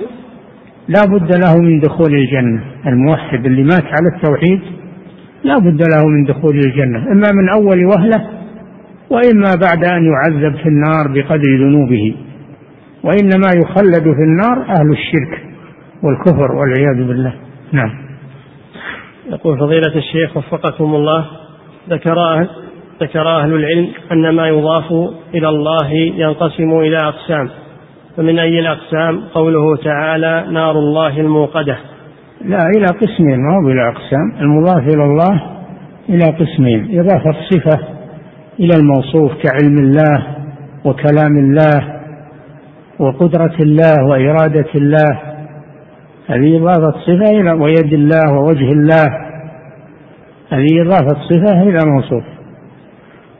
لا بد له من دخول الجنة. الموحد اللي مات على التوحيد لا بد له من دخول الجنة. إما من أول وهلة وإما بعد أن يعذب في النار بقدر ذنوبه. وإنما يخلد في النار أهل الشرك والكفر والعياذ بالله. نعم. يقول فضيلة الشيخ وفقكم الله ذكر أهل ذكر أهل العلم أن ما يضاف إلى الله ينقسم إلى أقسام. فمن أي الأقسام؟ قوله تعالى نار الله الموقدة. لا إلى قسمين ما هو إلى أقسام؟ المضاف إلى الله إلى قسمين إضافة صفة إلى الموصوف كعلم الله وكلام الله وقدرة الله وإرادة الله. هذه إضافة صفة إلى ويد الله ووجه الله. هذه إضافة صفة إلى موصوف.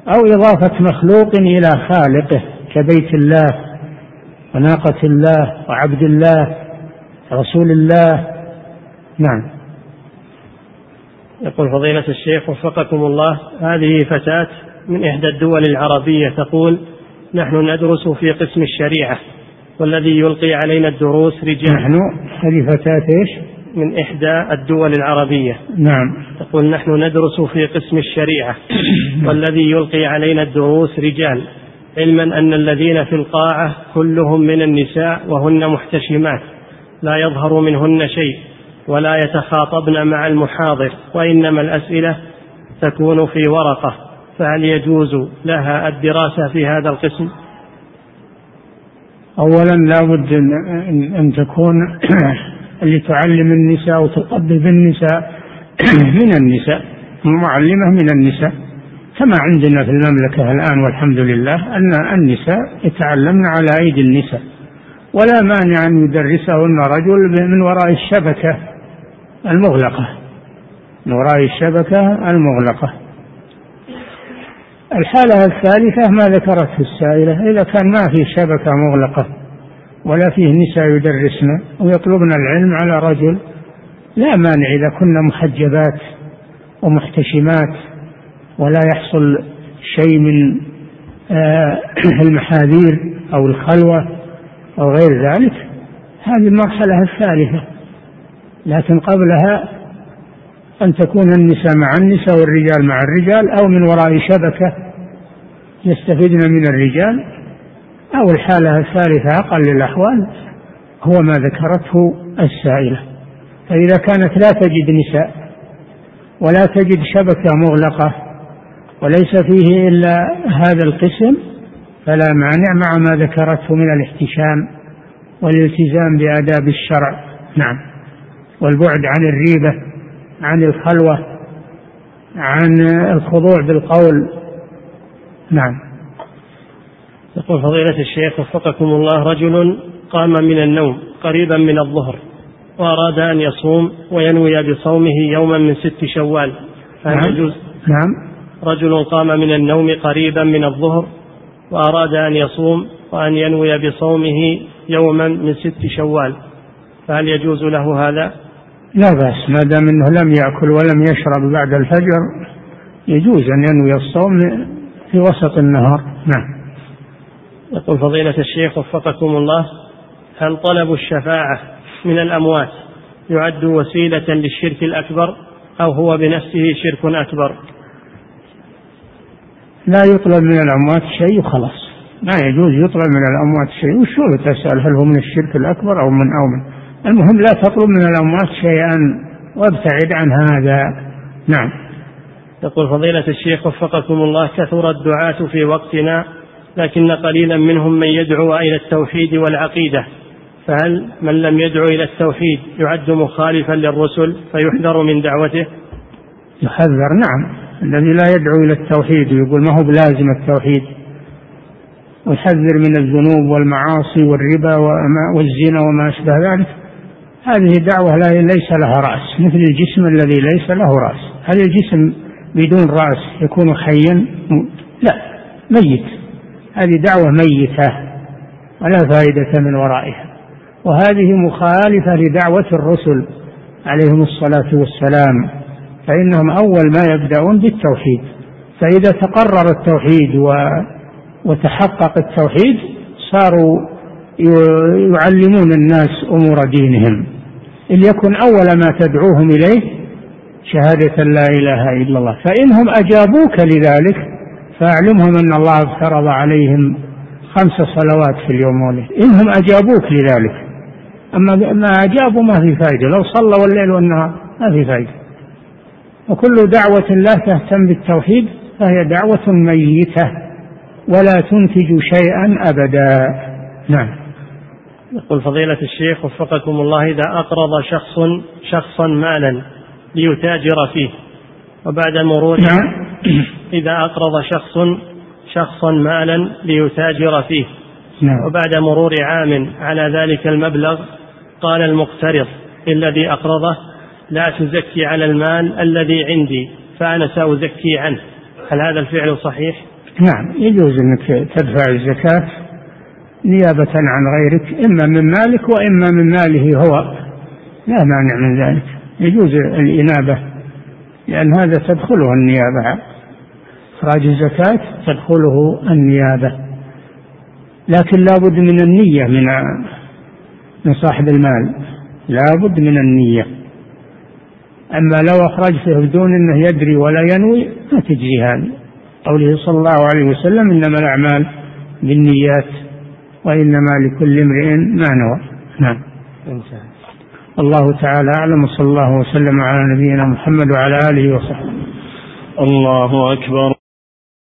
أو إضافة مخلوق إلى خالقه كبيت الله. وناقة الله وعبد الله رسول الله. نعم. يقول فضيلة الشيخ وفقكم الله هذه فتاة من إحدى الدول العربية تقول نحن ندرس في قسم الشريعة والذي يلقي علينا الدروس رجال. نحن؟ هذه فتاة إيش؟ من إحدى الدول العربية. نعم. تقول نحن ندرس في قسم الشريعة والذي يلقي علينا الدروس رجال. علما أن الذين في القاعة كلهم من النساء وهن محتشمات لا يظهر منهن شيء ولا يتخاطبن مع المحاضر وإنما الأسئلة تكون في ورقة فهل يجوز لها الدراسة في هذا القسم؟ أولا لابد أن, أن تكون اللي تعلم النساء وتقبل بالنساء من النساء معلمة من النساء كما عندنا في المملكة الآن والحمد لله أن النساء يتعلمن على أيدي النساء ولا مانع أن يدرسهن رجل من وراء الشبكة المغلقة من وراء الشبكة المغلقة. الحالة الثالثة ما ذكرته السائلة إذا كان ما في شبكة مغلقة ولا فيه نساء يدرسن ويطلبن العلم على رجل لا مانع إذا كن محجبات ومحتشمات. ولا يحصل شيء من آه، المحاذير أو الخلوة أو غير ذلك. هذه المرحلة الثالثة لكن قبلها أن تكون النساء مع النساء والرجال مع الرجال أو من وراء شبكة يستفيدن من الرجال. أو الحالة الثالثة أقل الأحوال هو ما ذكرته السائلة. فإذا كانت لا تجد نساء ولا تجد شبكة مغلقة وليس فيه إلا هذا القسم فلا مانع مع ما ذكرته من الاحتشام والالتزام بآداب الشرع. نعم. والبعد عن الريبة عن الخلوة عن الخضوع بالقول. نعم. يقول فضيلة الشيخ وفقكم الله رجل قام من النوم قريبا من الظهر وأراد أن يصوم وينوي بصومه يوما من ست شوال فهل نعم. يجوز؟ نعم. رجل قام من النوم قريبا من الظهر وأراد أن يصوم وأن ينوي بصومه يوما من ست شوال فهل يجوز له هذا؟ لا بأس ما دام أنه لم يأكل ولم يشرب بعد الفجر يجوز أن ينوي الصوم في وسط النهار. نعم. يقول فضيلة الشيخ وفقكم الله هل طلب الشفاعة من الأموات يعد وسيلة للشرك الأكبر أو هو بنفسه شرك أكبر؟ لا يطلب من الأموات شيء وخلاص. لا يجوز يطلب من الأموات شيء. وشو تسأل؟ هل هو من الشرك الأكبر أو من أو من؟ المهم لا تطلب من الأموات شيئا وابتعد عن هذا. نعم. يقول فضيلة الشيخ وفقكم الله كثر الدعاة في وقتنا لكن قليلا منهم من يدعو إلى التوحيد والعقيدة. فهل من لم يدعو إلى التوحيد يعد مخالفا للرسل فيحذر من دعوته؟ يحذر نعم. الذي لا يدعو إلى التوحيد. ويقول ما هو بلازم التوحيد؟ ويحذر من الذنوب والمعاصي والربا والزنا وما أشبه ذلك. هذه دعوة ليس لها رأس مثل الجسم الذي ليس له رأس. هل الجسم بدون رأس يكون حيا لا ميت. هذه دعوة ميتة ولا فائدة من ورائها. وهذه مخالفة لدعوة الرسل عليهم الصلاة والسلام. فإنهم أول ما يبدأون بالتوحيد. فإذا تقرر التوحيد وتحقق التوحيد صاروا يعلمون الناس أمور دينهم. إن يكن أول ما تدعوهم إليه شهادة لا إله إلا الله. فإنهم أجابوك لذلك فأعلمهم أن الله افترض عليهم خمس صلوات في اليوم والليل إنهم أجابوك لذلك. أما ما أجابوا ما في فائدة لو صلوا الليل والنهار ما في فائدة وكل دعوة لا تهتم بالتوحيد فهي دعوة ميتة ولا تنتج شيئا أبدا. نعم. يقول فضيلة الشيخ وفقكم الله إذا أقرض شخص شخصا مالا ليتاجر فيه وبعد مرور نعم. إذا أقرض شخص شخصا مالا ليتاجر فيه نعم. وبعد مرور عام على ذلك المبلغ قال المقترض الذي أقرضه لا تزكي على المال الذي عندي فأنا سأزكي عنه. هل هذا الفعل صحيح؟ نعم يجوز أنك تدفع الزكاة نيابة عن غيرك إما من مالك وإما من ماله هو. لا مانع من ذلك. يجوز الإنابة لأن هذا تدخله النيابة. إخراج الزكاة تدخله النيابة. لكن لابد من النية من من صاحب المال. لابد من النية. أما لو أخرجته بدون أنه يدري ولا ينوي ما تجزي هذه قوله صلى الله عليه وسلم إنما الأعمال بالنيات وإنما لكل امرئ ما نوى. نعم. الله تعالى أعلم وصلى الله وسلم على نبينا محمد وعلى آله وصحبه. الله أكبر.